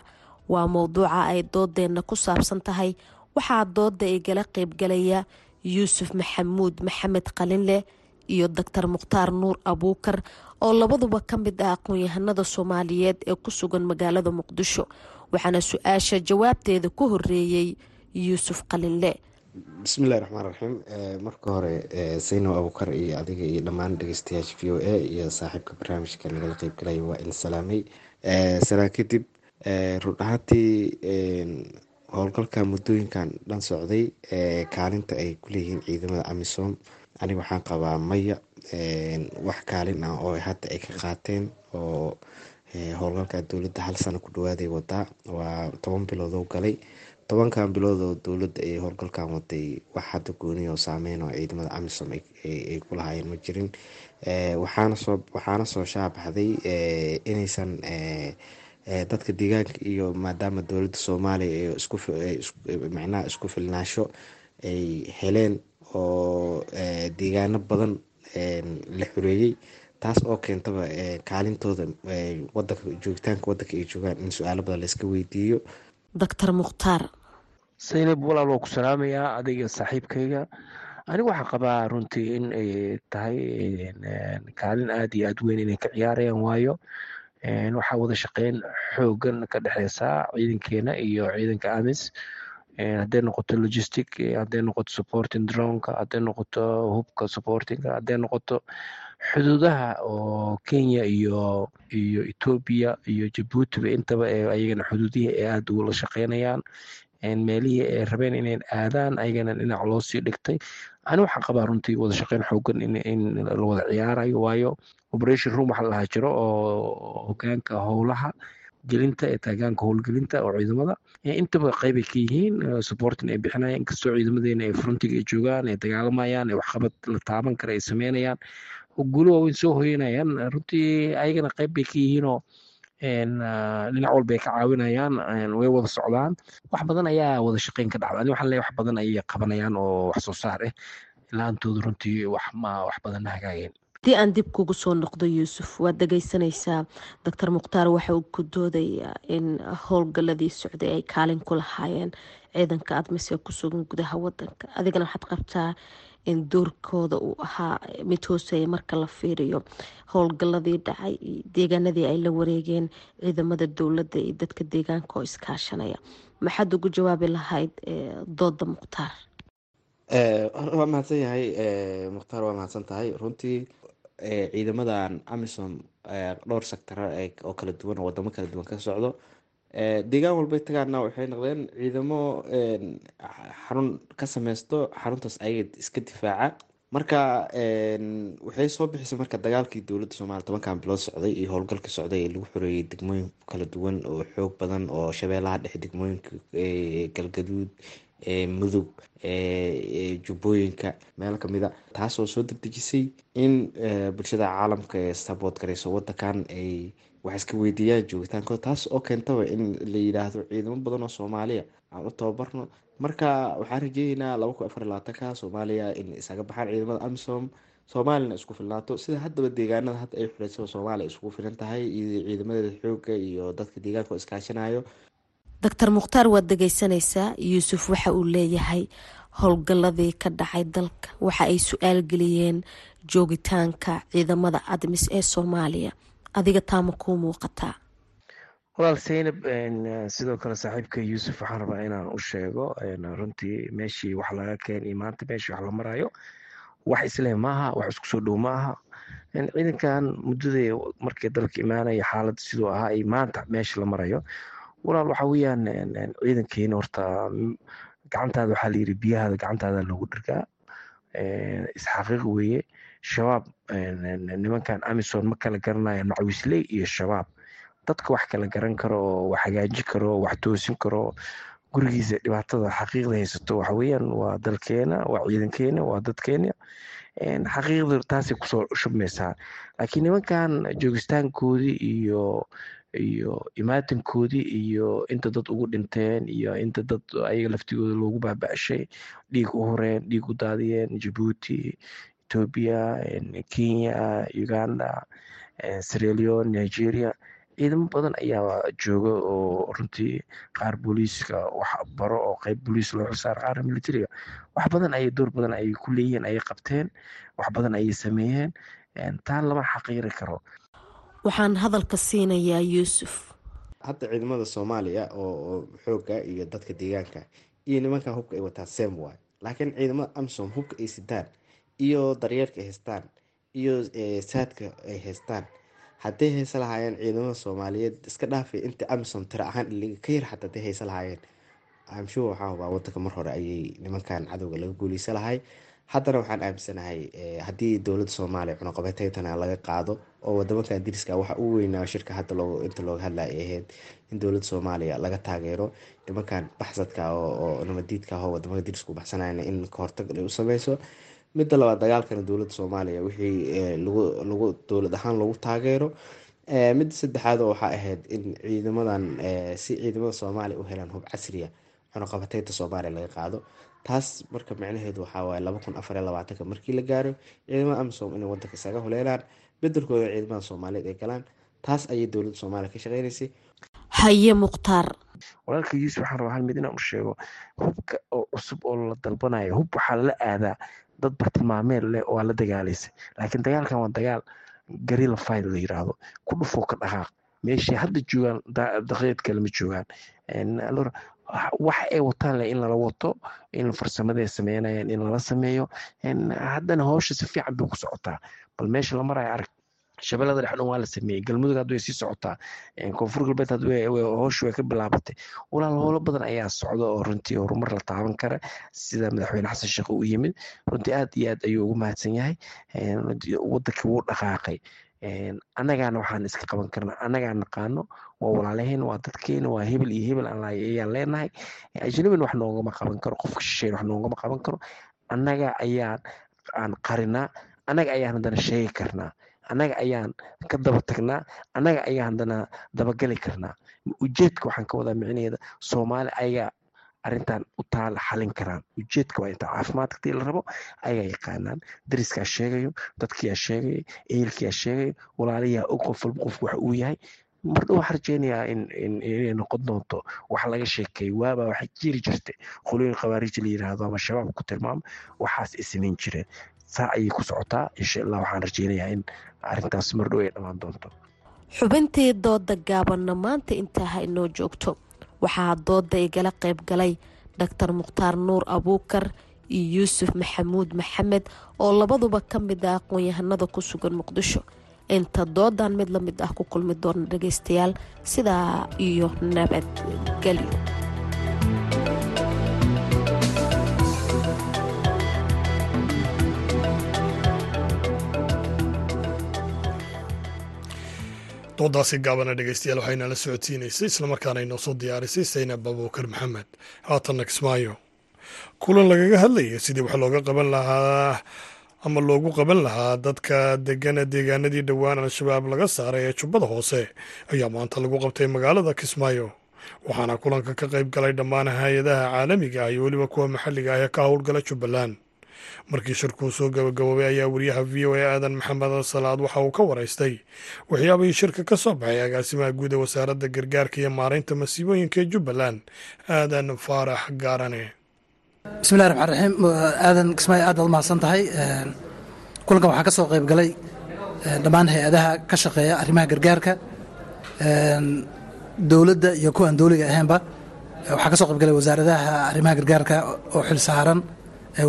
Waa mowduuca ay doodeenna ku saabsan tahay. Waxaa dooda igala qaybgalaya yuusuf maxamuud maxamed qalinleh iyo doctor mukhtaar nuur abuukar oo labaduba ka mid ah aqoon-yahanada soomaaliyeed ee ku sugan magaalada muqdisho waxaana su'aasha jawaabteeda ku horeeyey yuusuf qalinle bismillahi raxmaan raxiim marka hore saynow abukar iyo adiga iyo dhammaan dhegeystayaasha v o a iyo saaxiibka barnaamijka nagala qeybgalaya waa idin salaamay. Salaan kadib run ahaantii howlgalka muddooyinkan dhan socday kaalinta ay kuleeyihiin ciidamada amisom aniga waxaan qabaa maya wax kaalin ah oo hadda ay ka qaateen oo howlgalka dowladda hal sano ku dhawaaday wadaa. Waa toban biloodoo galay. Tobankan bilood oo dowladda ay howlgalkan waday wax hadda gooniya oo saameyn oo ciidamada amisom ay ku lahaayeen ma jirin. Waxaana soo waxaana soo shaabaxday inaysan dadka deegaanka iyo maadaama dowladda soomaaliya iskumacnaha isku filnaasho ay heleen oo deegaano badan la xoreeyey taas oo keentaba kaalintooda wadanka joogitaanka wadanka ay joogaan in su'aalo badan layska weydiiyo. Doctor mukhtaar saynab walaal waa ku salaamayaa adiga saaxiibkayga anigu waxaa qabaa runtii in ay tahay kaalin aada iyo aada weyn inay ka ciyaarayaan waayo. Waxaa wada shaqeyn xoogan ka dhexeysa ciidankeena iyo ciidanka amis hadday noqoto logistic hadday noqoto supporting dronka hadday noqoto hubka supportinga hadday noqoto xuduudaha oo kenya iyo iyo etoobiya iyo jabuutiba intaba ayagana xuduudihii ay aada ugula shaqeynayaan meelihii ay rabeen inay aadaan ayagana dhinac loo sii dhigtay ani waxaan qabaa runtii wada shaqeyn xoogan in la wada ciyaarayo waayo operation room waxa lahaa jiro oo hogaanka howlaha gelinta ee taagaanka howlgelinta oo ciidamada. Intaba qeybay ka yihiin supportin ay bixinayaan inkastoo ciidamadeena ay frontiga ay joogaan ay dagaalamayaan ay waxqabad la taaban kara ay sameynayaan. Guulo waaweyn soo hoyanayaan runtii ayagana qeyb bay ka yihiinoo dhinac walba ay ka caawinayaan way wada socdaan. Wax badan ayaa wada shaqeyn ka dhacda ani waxaan leeyahay wax badan ayay qabanayaan oo wax soo saar ah ilaantooda runtii wax ma wax badan hagaageen haddii aan dib kugu soo noqdo yuusuf waad dhegeysanaysaa doctor mukhtaar waxa uu ku doodayaa in howlgaladii socday ay kaalin ku lahaayeen ciidanka admise ku sugan gudaha wadanka adigana waxaad qabtaa in doorkooda uu ahaa mid hooseeya marka la fiiriyo howlgaladii dhacay deegaanadii ay la wareegeen ciidamada dowladda iyo dadka deegaanka oo iskaashanaya. Maxaad ugu jawaabi lahayd dooda mukhtaar waa mahadsan yahay mukhtaar waa mahadsan tahay runtii ciidamadan amisom dhowr sectara oo kala duwan oo wadamo kala duwan ka socdo. Deegaan walbay tagaana waxay noqdeen ciidamo xarun ka sameysto xaruntaas ayaga iska difaaca. Marka waxay soo bixisay marka dagaalkii dowladda soomaaliya tobankan bilood socday iyo howlgalkii socday ee lagu xoreeyey degmooyin kala duwan oo xoog badan oo shabeellaha dhexe degmooyinka galgaduud mudug jubbooyinka meel kamida taasoo soo degdejisay in bulshada caalamka ee sabood gareyso wadankan ay wax iska weydiiyaan joogitaankooda taas oo keentaba in la yidhaahdo ciidamo badan oo soomaaliya aan u tababarno. Marka waxaan rajeeyeynaa laba kun afar labaatanka soomaaliya in isaga baxaan ciidamada amisom soomaaliyana isku filnaato. Sida haddaba deegaanada hadda ay xuleysa soomaaliya isugu filan tahay iyo ciidamadeeda xooga iyo dadka deegaanka oo iskaashanayo doctor mukhtaar waad dhegeysanaysaa yuusuf waxa uu leeyahay howlgaladii ka dhacay dalka. Waxa ay su'aal geliyeen joogitaanka ciidamada admis ee soomaaliya. Adiga taama kuu muuqataa walaal saynab sidoo kale saaxiibka yuusuf waxaan rabaa inaan u sheego runtii meeshii wax laga keen iyo maanta meeshii wax la marayo. Wax isleh maaha wax isku soo dhow maaha. Ciidankan muddadii markii dalka imaanaya xaaladda siduu ahaa iyo maanta meesha la marayo walaal waxa weeyaan ciidankeena horta gacantaada waxaa layidhi biyahaada gacantaada loogu dhirgaa isxaqiiq weeye shabaab nimankan amison ma kala garanaya macwisley iyo shabaab. Dadka wax kala garan karo oo wax hagaajin karo wax toosin karo gurigiisa dhibaatada xaqiiqda haysato waxa weeyaan waa dalkeena waa ciidankeena waa dadkeena. Xaqiiqda taasay ku soo shubmaysaa. Laakiin nimankan joogistaankoodii iyo iyo imaatinkoodii iyo inta dad ugu dhinteen iyo inta dad ayaga laftigooda loogu baaba'shay dhiig u horeen dhiig u daadiyeen jabuuti etoobiya kenya uganda sieraleon nigeria. Ciidamo badan ayaa jooga oo runtii qaar booliiska wax baro oo qeyb booliis loo xusaar qaar militariga wax badan ayay door badan ayay ku leeyihiin ayay qabteen wax badan ayay sameeyeen. Taa lama xaqiiri karo waxaan hadalka siinayaa yuusuf. Hadda ciidamada soomaaliya oo xooga iyo dadka deegaanka iyo nimankan hubka ay wataan sem waay laakiin ciidamada amisom hubka ay sidaan iyo daryeelka ay haystaan iyo saadka ay haystaan. Hadday haysa lahaayeen ciidamada soomaaliyeed iska dhaafay inta amisom tira ahaan iliga ka yar xataa hadday haysa lahaayeen. Amshuwa waxaa hubaa wadanka mar hore ayay nimankan cadowga laga guuleysa lahay. Haddana waxaan aaminsanahay haddii dowladda soomaaliya cunuqabateytana laga qaado oo wadamankan diriska waxa ugu weynaa shirka hadda inta looga hadlaya ay ahayd in dowladda soomaaliya laga taageero nimankan baxsadka oo nabadiidka ah oo waddamada diriska u baxsanayna in kahortag u sameyso midda labaad dagaalkana dowladda soomaaliya wixii lagu dowlad ahaan lagu taageero. Midda saddexaad waxaa ahayd in ciidamadan si ciidamada soomaaliya u helaan hub casriya cunuqabateynta soomaaliya laga qaado. Taas marka micnaheedu waxaa waaye laba kun afar iyo labaatanka markii la gaaro ciidamada amisom inay wadanka isaga huleelaan bedelkooda ciidamada soomaaliyeed ay galaan taas ayay dowladda soomaaliya ka shaqeynaysay haye mukhtaar walaalka yuusuf waxaan rabaa hal mid inaan u sheego hubka oo cusub oo la dalbanayo hub waxaa lala aadaa dad bartilmaameed leh oo aa la dagaalaysay laakiin dagaalkan waa dagaal garila fayl la yiraahdo ku dhufoo ka dhaqaaq meeshay hadda joogaan daqiiqad kale ma joogaan. Waxa ay wataan leh in lala wato in farsamada ay sameynayaan in lala sameeyo. Haddana howsha si fiican bay ku socotaa bal meesha la marayo arag. Shabeellada dhex waa la sameeyey. Galmudug hadda way sii socotaa koonfur galbeed howsha way ka bilaabatay. Walaal howlo badan ayaa socda oo runtii horumar la taaban kara sida madaxweyne xasan sheekh u yimid. Runtii aad iyo aad ayuu ugu mahadsan yahay. Wadankii wuu dhaqaaqay. Annagaana waxaan iska qaban karnaa. Annagaa naqaano. Waa walaalaheen waa dadkeena waa hebel iyo hebel ayaan leenahay. Ajnabina wax noogama qaban karo. Qofka shisheyn wax noogama qaban karo. Annaga ayaan aan qarinaa annaga ayaan haddana sheegi karnaa. Annaga ayaan ka daba tagnaa. Annaga ayaan haddana dabagali karnaa. Ujeedka waxaan ka wadaa micnaheeda soomaali ayagaa arrintan u taala xalin karaan. Ujeedka waa inta caafimaadka tii la rabo ayagaa yaqaanaan. Dariskaa sheegayo dadkiyaa sheegayo ehelkiyaa sheegayo walaalayaa og qof walba qofku wax uu yahay. Mardhow waxaa rajeynayaa inay noqon doonto wax laga sheekeeyo waabaa waxay jiri jirtay. Qolooyin khawaarij la yiraahdo ama shabaab ku tilmaamo waxaas samayn jireen saa ayay ku socotaa. Insha allah waxaan rajeynayaa in arrintaas mardhow ay dhammaan doonto. Xubintii dooda gaabanna maanta intaa ha inoo joogto. Waxaa dooda igala qayb galay doctor mukhtaar nuur abuukar iyo yuusuf maxamuud maxamed oo labaduba ka mid ah aqoon-yahanada ku sugan muqdisho. Inta doodan mid la mid ah ku kulmi doona dhageystayaal sidaa iyo nabadgelyo doodaasi gaabana dhegeystayaal waxayna la socodsiinaysay islamarkaana inoo soo diyaarisay saynab abuukar maxamed. Haatanna kismaayo kulan lagaga hadlayay sidii wax looga qaban lahaa ama loogu qaban lahaa dadka degana deegaanadii dhowaan al-shabaab laga saaray ee jubbada hoose ayaa maanta lagu qabtay magaalada kismaayo waxaana kulanka ka qayb galay dhammaan hay'adaha caalamiga ah iyo weliba kuwa maxalliga ah ee ka howlgala jubbaland markii shirkuu soo gabagaboobay ayaa wariyaha v o a aadan maxamed salaad waxa uu ka waraystay. Waxyaabihii shirka ka soo baxay agaasimaha guud ee wasaaradda gargaarka iyo maaraynta masiibooyinka ee jubbaland aadan faarax gaarane. Bismillahi raxmaan raxiim aadan kismaayo aad baad umahadsan tahay. Kulankan waxaa ka soo qayb galay dhammaan hay'adaha ka shaqeeya arrimaha gargaarka. Dowladda iyo kuwaan dowliga ahaynba waxaa ka soo qayb galay wasaaradaha arrimaha gargaarka oo xil saaran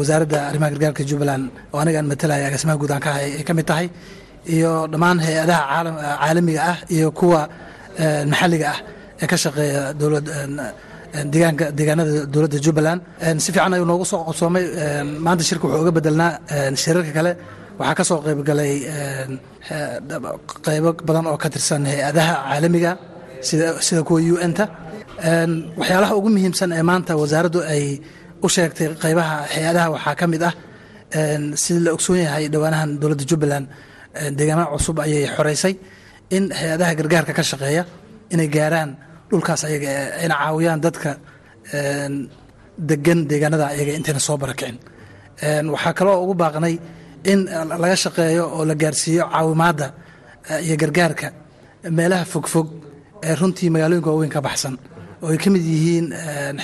wasaaradda arrimaha gargaarka jubbaland oo aniga aan matalaya agaasimaha guud aan ka ay ka mid tahay. Iyo dhammaan hay'adaha caalamiga ah iyo kuwa maxalliga ah ee ka shaqeeya dowlad deegaanka deegaanada dowladda jubbaland. Si fiican ayuu noogu soo qabsoomay maanta shirka wuxuu uga bedelnaa shirarka kale. Waxaa ka soo qayb galay qaybo badan oo ka tirsan hay'adaha caalamiga sida kuwa u n ta waxyaalaha ugu muhiimsan ee maanta wasaaraddu ay u sheegtay qaybaha hay'adaha waxaa ka mid ah sida la ogsoon yahay dhowaanahan dowladda jubbaland deegaanada cusub ayay xoreysay in hay'adaha gargaarka ka shaqeeya inay gaaraan dhulkaas ayaga ayna caawiyaan dadka degan deegaanada ayaga intayna soo barakicin waxaa kaloo ugu baaqnay in laga shaqeeyo oo la gaarsiiyo caawimaadda iyo gargaarka meelaha fogfog ee runtii magaalooyinka waaweyn ka baxsan oo ay ka mid yihiin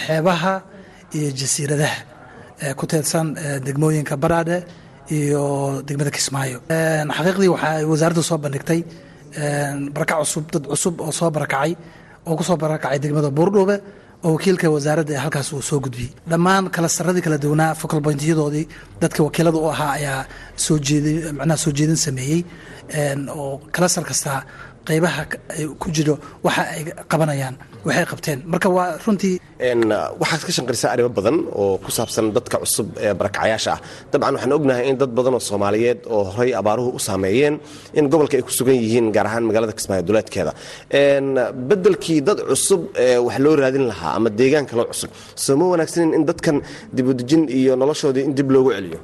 xeebaha iyo jasiiradaha ku teedsan degmooyinka baraadhe iyo degmada kismaayo. Xaqiiqdii waxa ay wasaaraddu soo bandhigtay barakac cusub dad cusub oo soo barakacay oo ku soo barakacay degmada buurdhuube oo wakiilka wasaaradda ee halkaas uu soo gudbiyey. Dhammaan kalastaradii kala duwanaa focal pointyadoodii dadka wakiilada u ahaa ayaa soo jeedi macnaha soo jeedin sameeyey. Oo kalastar kasta qaybaha ku jiro waxa ay qabanayaan waxay qabteen. Marka waa runtii waxaad ka shanqarisaa arrimo badan oo ku saabsan dadka cusub ee barakacayaasha ah. Dabcan waxaan ognahay in dad badan oo soomaaliyeed oo horey abaaruhu u saameeyeen in gobolka ay ku sugan yihiin gaar ahaan magaalada kismaayo duleedkeeda. Bedelkii dad cusub wax loo raadin lahaa ama deegaan kaloo cusub soo ma wanaagsanin in dadkan dibudejin iyo noloshoodii in dib loogu celiyo?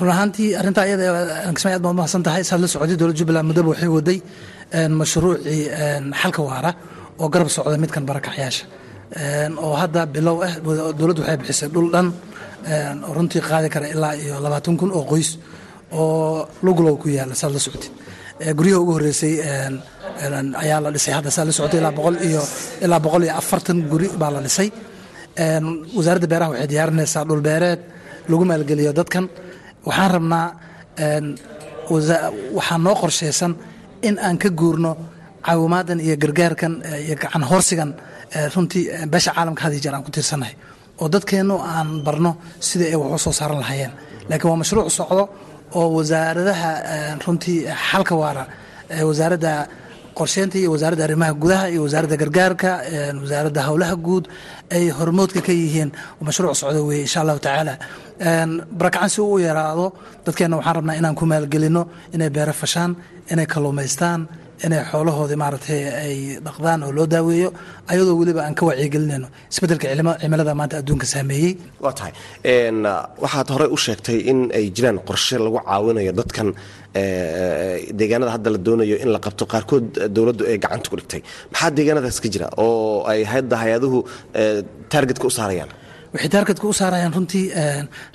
Run ahaantii arrintaa iyada kismaayo aad baad mahadsan tahay saad la socotay dowladda jubbaland muddaba waxay waday mashruucii xalka waara oo garab socda midkan barakacyaasha oo hadda bilow ah dowladdu waxay bixisay dhul dhan runtii qaadi kara ilaa iyo labaatan kun oo qoys oo luglow ku yaalla saad la socotid. Guryaha ugu horreysay ayaa la dhisay hadda saad la socotay ilaa boqol iyo ilaa boqol iyo afartan guri baa la dhisay. Wasaaradda beeraha waxay diyaarinaysaa dhul beereed lagu maalgeliyo dadkan. Waxaan rabnaa waxaa noo qorshaysan in aan ka guurno caawimaadan iyo gargaarkan iyo gacan horsigan runtii beesha caalamka had jeer aan ku tiirsannahay oo dadkeennu aan barno sidai ay wax u soo saaran lahaayeen. Laakiin waa mashruuc socdo oo wasaaradaha runtii xalka waara wasaaradda qorsheynta iyo wasaaradda arrimaha gudaha iyo wasaaradda gargaarka wasaaradda howlaha guud ay hormoodka ka yihiin. Mashruuc socdo weeye insha allahu tacaala. Barakacan si u yaraado dadkeenna waxaan rabnaa inaan ku maalgelino inay beero fashaan inay kalluumaystaan inay xoolahoodii maaragtay ay dhaqdaan oo loo daaweeyo ayadoo weliba aan ka wacyigelinayno. Isbeddelka cimilada maanta adduunka saameeyey. Waa tahay. Waxaad horey u sheegtay in ay jiraan qorshe lagu caawinayo dadkan deegaanada hadda la doonayo in la qabto qaarkood dowladdu ay gacanta ku dhigtay. Maxaa deegaanadaas ka jira oo ay hadda hay'aduhu taargetka u saarayaan? Waxay taargetka u saarayaan runtii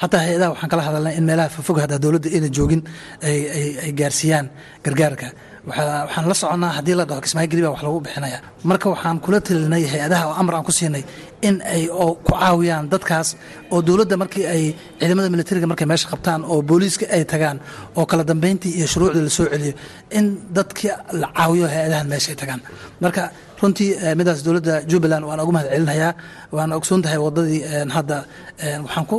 hataa hay'adaha waxaan kala hadalnay in meelaha fofog hadda dowladda ayna joogin ay gaarsiiyaan gargaarka waxaan la soconnaa haddii la dhaho kismaayo geli baa wax lagu bixinaya. Marka waxaan kula talinay hay'adaha oo amar aan ku siinay in ay ku caawiyaan dadkaas oo dowladda markii ay ciidamada militariga markay meesha qabtaan oo booliiska ay tagaan oo kala dambeyntii iyo shuruucdii la soo celiyo in dadkii la caawiyo hay'adahan meesha ay tagaan. Marka runtii midaas dowladda jubbaland waan ugu mahad celinayaa waana ogsoon tahay waddadii hadda waxaan ku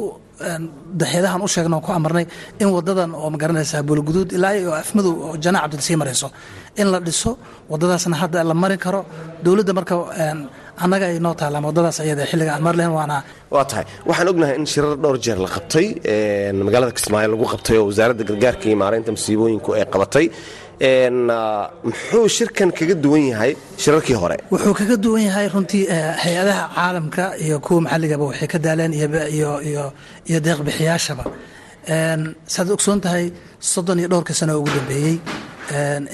daxyadahan u sheegna ku amarnay in wadadan oo ma garanaysaa buulguduud ilaa iyo afmadow oo cabdil sii marayso. In la dhiso wadadaasna hadda la mari karo. Dowladda marka annaga ay noo taalaan wadadaas ayada xilliga aan mar lehen waana waa tahay. Waxaan ognahay in shirar dhowr jeer la qabtay. Magaalada kismaayo lagu qabtay oo wasaaradda gargaarka iyo maareynta masiibooyinku ay qabatay muxuu shirkan kaga duwan yahay shirarkii hore? Wuxuu kaga duwan yahay runtii hay'adaha caalamka iyo kuwa maxalligaba waxay ka daaleen iyo deeqbixiyaashaba saad ogsoon tahay soddon iyo dhowrka sano ugu dambeeyey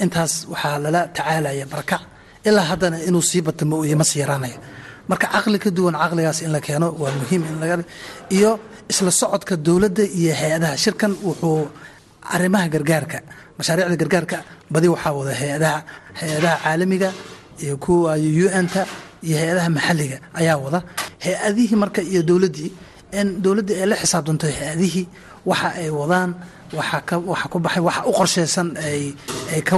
intaas waxaa lala tacaalaya barakac ilaa haddana inuu sii batamo iyo ma sii marka caqli ka duwan caqligaas in la keeno waa muhiim iyo isla socodka dowladda iyo hay'adaha. Shirkan wuxuu arrimaha gargaarka mashaariicda gargaarka badi waxaa wada hay'adaha hay'adaha caalamiga iyo kuwa un-ta iyo hay'adaha maxalliga ayaa wada hay'adihii marka iyo dowladdii. In dowladdii ay la xisaabtanto hay'adihii waxa ay wadaan waxa ku baxay waxa u qorshaysan ay ka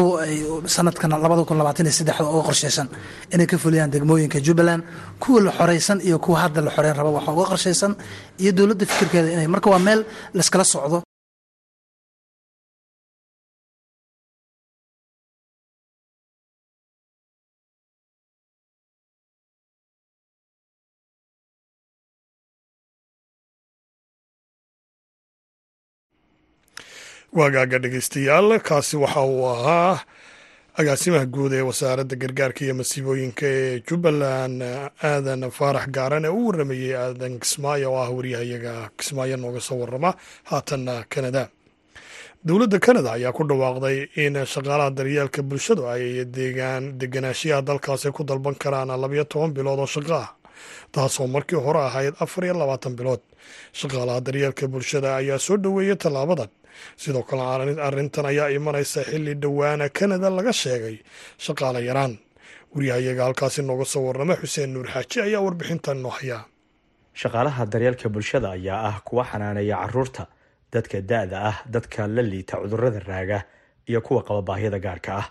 sanadkan labada kun labaatan iyo saddexda uga qorshaysan inay ka fuliyaan degmooyinka jubbaland kuwa la xoraysan iyo kuwa hadda la xoreyn raba waxa uga qorshaysan iyo dowladda fikirkeeda inay marka waa meel layskala socdo waagaaga dhegeystayaal kaasi waxa uu ahaa agaasimaha guud ee wasaaradda gargaarka iyo masiibooyinka ee jubbaland aadan faarax gaaran ee u waramayey aadan kismaayo oo ah waryahayaga kismaayo nooga soo warama haatanna kanada. Dowladda kanada ayaa ku dhawaaqday in shaqaalaha daryeelka bulshadu ay deegaan deganaanshiyaha dalkaasi ku dalban karaan labayo toban bilood oo shaqo ah taasoo markii hore ahayd afar iyo labaatan bilood. Shaqaalaha daryeelka bulshada ayaa soo dhoweeyey tallaabadan sidoo kale arrintan ayaa imanaysa xilli dhowaana kanada laga sheegay shaqaale yaraan. Waryahayaga halkaasi nooga soo warrama xuseen nuur xaaji ayaa warbixintan noo hayaa shaqaalaha daryeelka bulshada ayaa ah kuwa xanaaneeya carruurta dadka da-da ah dadka la liita cudurrada raaga iyo kuwa qaba baahiyada gaarka ah.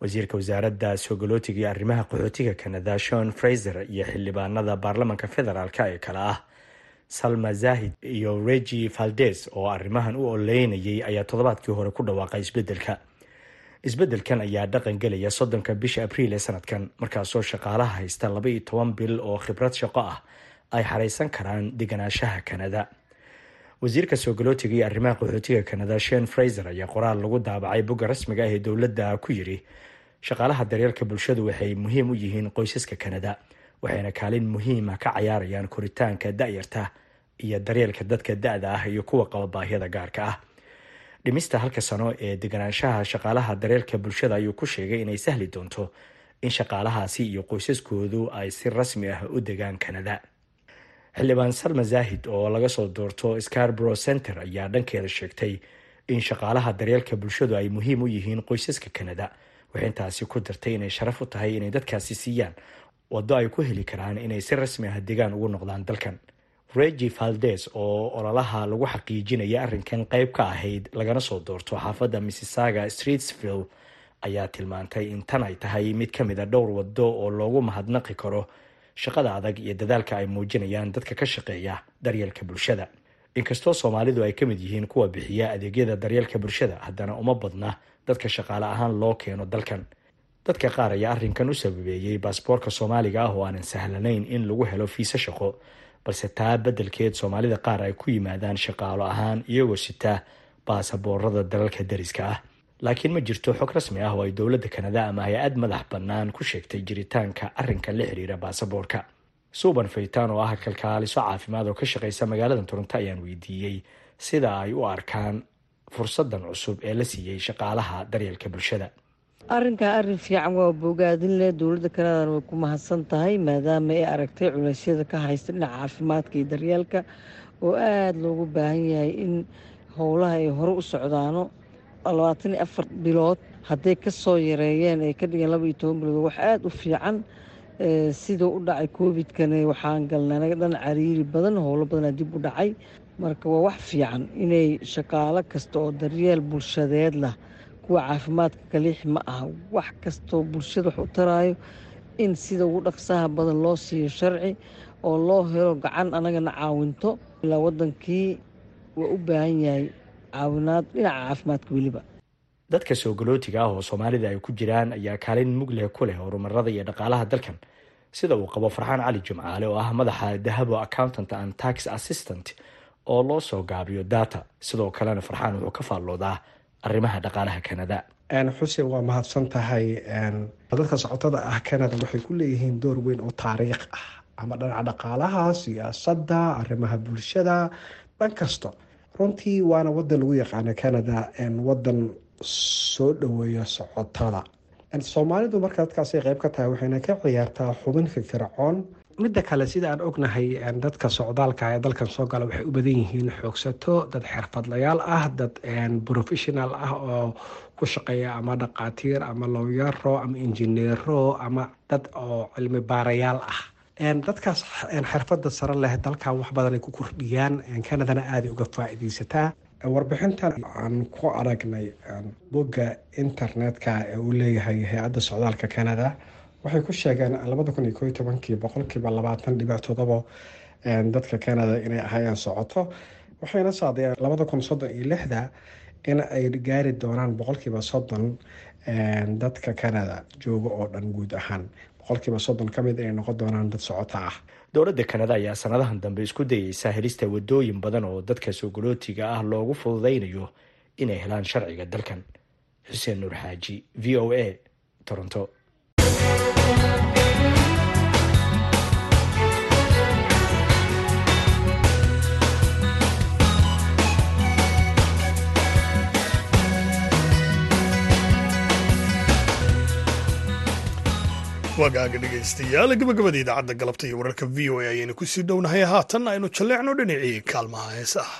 Wasiirka wasaaradda soogolootiga iyo arrimaha qaxootiga kanada shon fraiser iyo xildhibaanada baarlamanka federaalk ee kale ah salma zahid iyo regi valdes oo arrimahan u oleynayay ayaa toddobaadkii hore ku dhawaaqay isbeddelka isbedelkan ayaa dhaqan gelaya soddonka bisha abriil ee sanadkan markaasoo shaqaalaha haysta laba iyo toban bil oo khibrad shaqo ah ay xareysan karaan deganaanshaha kanada. Wasiirka soogolootiga iyo arrimaha qaxootiga kanada shen fraiser ayaa qoraal lagu daabacay bogga rasmiga ah ee dowladda ku yiri shaqaalaha daryeelka bulshadu waxay muhiim u yihiin qoysaska kanada waxayna kaalin muhiima ka cayaarayaan koritaanka da-yarta iyo daryeelka dadka da-da ah iyo kuwa qaba baahiyada gaarka ah. Dhimista halka sano ee deganaanshaha shaqaalaha daryeelka bulshada ayuu ku sheegay inay sahli doonto in shaqaalahaasi iyo qoysaskoodu ay si rasmi ah u degaan kanada. Xildhibaan salma zahid oo laga soo doorto scarborough center ayaa dhankeeda sheegtay in shaqaalaha daryeelka bulshadu ay muhiim u yihiin qoysaska kanada waxay intaasi ku dartay inay sharaf u tahay inay dadkaasi siiyaan waddo ay ku heli karaan inay si rasmi ah degaan ugu noqdaan dalkan. Regi valdes oo ololaha lagu xaqiijinaya arrinkan qeyb ka ahayd lagana soo doorto xaafadda misssaga streetsville ayaa tilmaantay in tan ay tahay mid ka mid a dhowr waddo oo loogu mahadnaqi karo shaqada adag iyo dadaalka ay muujinayaan dadka ka shaqeeya daryeelka bulshada. Inkastoo soomaalidu ay ka mid yihiin kuwa bixiya adeegyada daryeelka bulshada haddana uma badna dadka shaqaale ahaan loo keeno dalkan dadka qaar ayaa arrinkan u sababeeyey baasboorka soomaaliga ah oo aanan sahlanayn in lagu helo fiise shaqo balse taa beddelkeed soomaalida qaar ay ku yimaadaan shaqaalo ahaan iyagoo sita baasaboorada dalalka dariska ah. Laakiin ma jirto xog rasmi ah oo ay dowladda kanada ama hay'ad madax bannaan ku sheegtay jiritaanka arrinkan la xiriira baasaboorka. Suuban faytaan oo ah kalkaaliso caafimaad oo ka shaqeysa magaalada toronto ayaan weydiiyey sida ay u arkaan fursadan cusub ee la siiyey shaqaalaha daryeelka bulshada arrinkan arrin fiican waa bogaadin leh dowladda kanadana way ku mahadsan tahay maadaama ay aragtay culeysyada ka haysta dhinaca caafimaadka iyo daryeelka oo aada loogu baahan yahay in howlaha ay hore u socdaano. Labaatan iyo afar bilood hadday ka soo yareeyeen ay ka dhigeen laba iyo toban bilood wax aada u fiican siduu u dhacay covidkana waxaan galnay dhan cariiri badan howlo badanaa dib u dhacay. Marka waa wax fiican inay shaqaalo kasta oo daryeel bulshadeed lah kuwa caafimaadka kaliix ma aha wax kastoo bulshada wax u taraayo in sida ugu dhaqsaha badan loo siiyo sharci oo loo helo gacan anagana caawinto. Ilaa wadankii waa u baahan yahay caawinaad dhinaca caafimaadka weliba. Dadka soogolootiga ah oo soomaalida ay ku jiraan ayaa kaalin mug leh ku leh horumarada iyo dhaqaalaha dalkan. Sida uu qabo farxaan cali jimcaale oo ah madaxa dahabo accountant and tax assistant oo loo soo gaabiyo data. Sidoo kalena farxaan wuxuu ka faalloodaa arrimaha dhaqaalaha kanada xuseen waa mahadsan tahay dadka socotada ah canada waxay ku leeyihiin door weyn oo taariikh ah. Ama dhinaca dhaqaalaha siyaasadda arrimaha bulshada dhan kasto. Runtii waana wadan lagu yaqaano canada wadan soo dhaweeya socotada. Soomaalidu marka dadkaasay qeyb ka tahay waxayna ka ciyaartaa xubin firfircoon midda kale sida aan ognahay dadka socdaalka ee dalkan soo gala waxay u badan yihiin xoogsato dad xirfadlayaal ah dad professional ah oo ku shaqeeya ama dhaqaatiir ama lowyaro ama injineero ama dad oo cilmi baarayaal ah dadkaas xirfada sare leh dalkan wax badan ay ku kordhiyaan canadana aaday uga faa-iideysataa warbixintan aan ku aragnay bogga internetka ee uu leeyahay hay'adda socdaalka canada waxay ku sheegeen labada kun iyo ko tobankii boqolkiiba labaatan dhibic todobo dadka canada inay ahaayeen socoto waxayna saadeen labada kun soddon iyo lixda in ay gaari doonaan boqolkiiba soddon dadka canada jooga oo dhan guud ahaan. Boqolkiiba soddon ka mid inay noqon doonaan dad socoto ah. Dowladda kanada ayaa sanadahan dambe isku dayeysa helista wadooyin badan oo dadka soogolootiga ah loogu fududeynayo inay helaan sharciga dalkan. Xuseen nuur xaaji v o a toronto wagaaga dhegaystayaal gabagabada idaacadda galabta iyo wararka v o a ayaynu ku sii dhownahay. Haatan aynu jalleecno dhinacii kaalmaha heesaha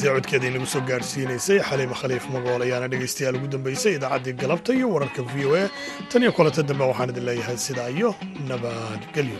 heestaasi codkeeda inagu soo gaadhsiinaysay xaliima khaliif magool ayaana dhegaystayaal ugu dambaysay idaacaddii galabta iyo wararka v o a. Tan iyo kulanta dambe waxaan idin leeyahay sidaa iyo nabadgelyo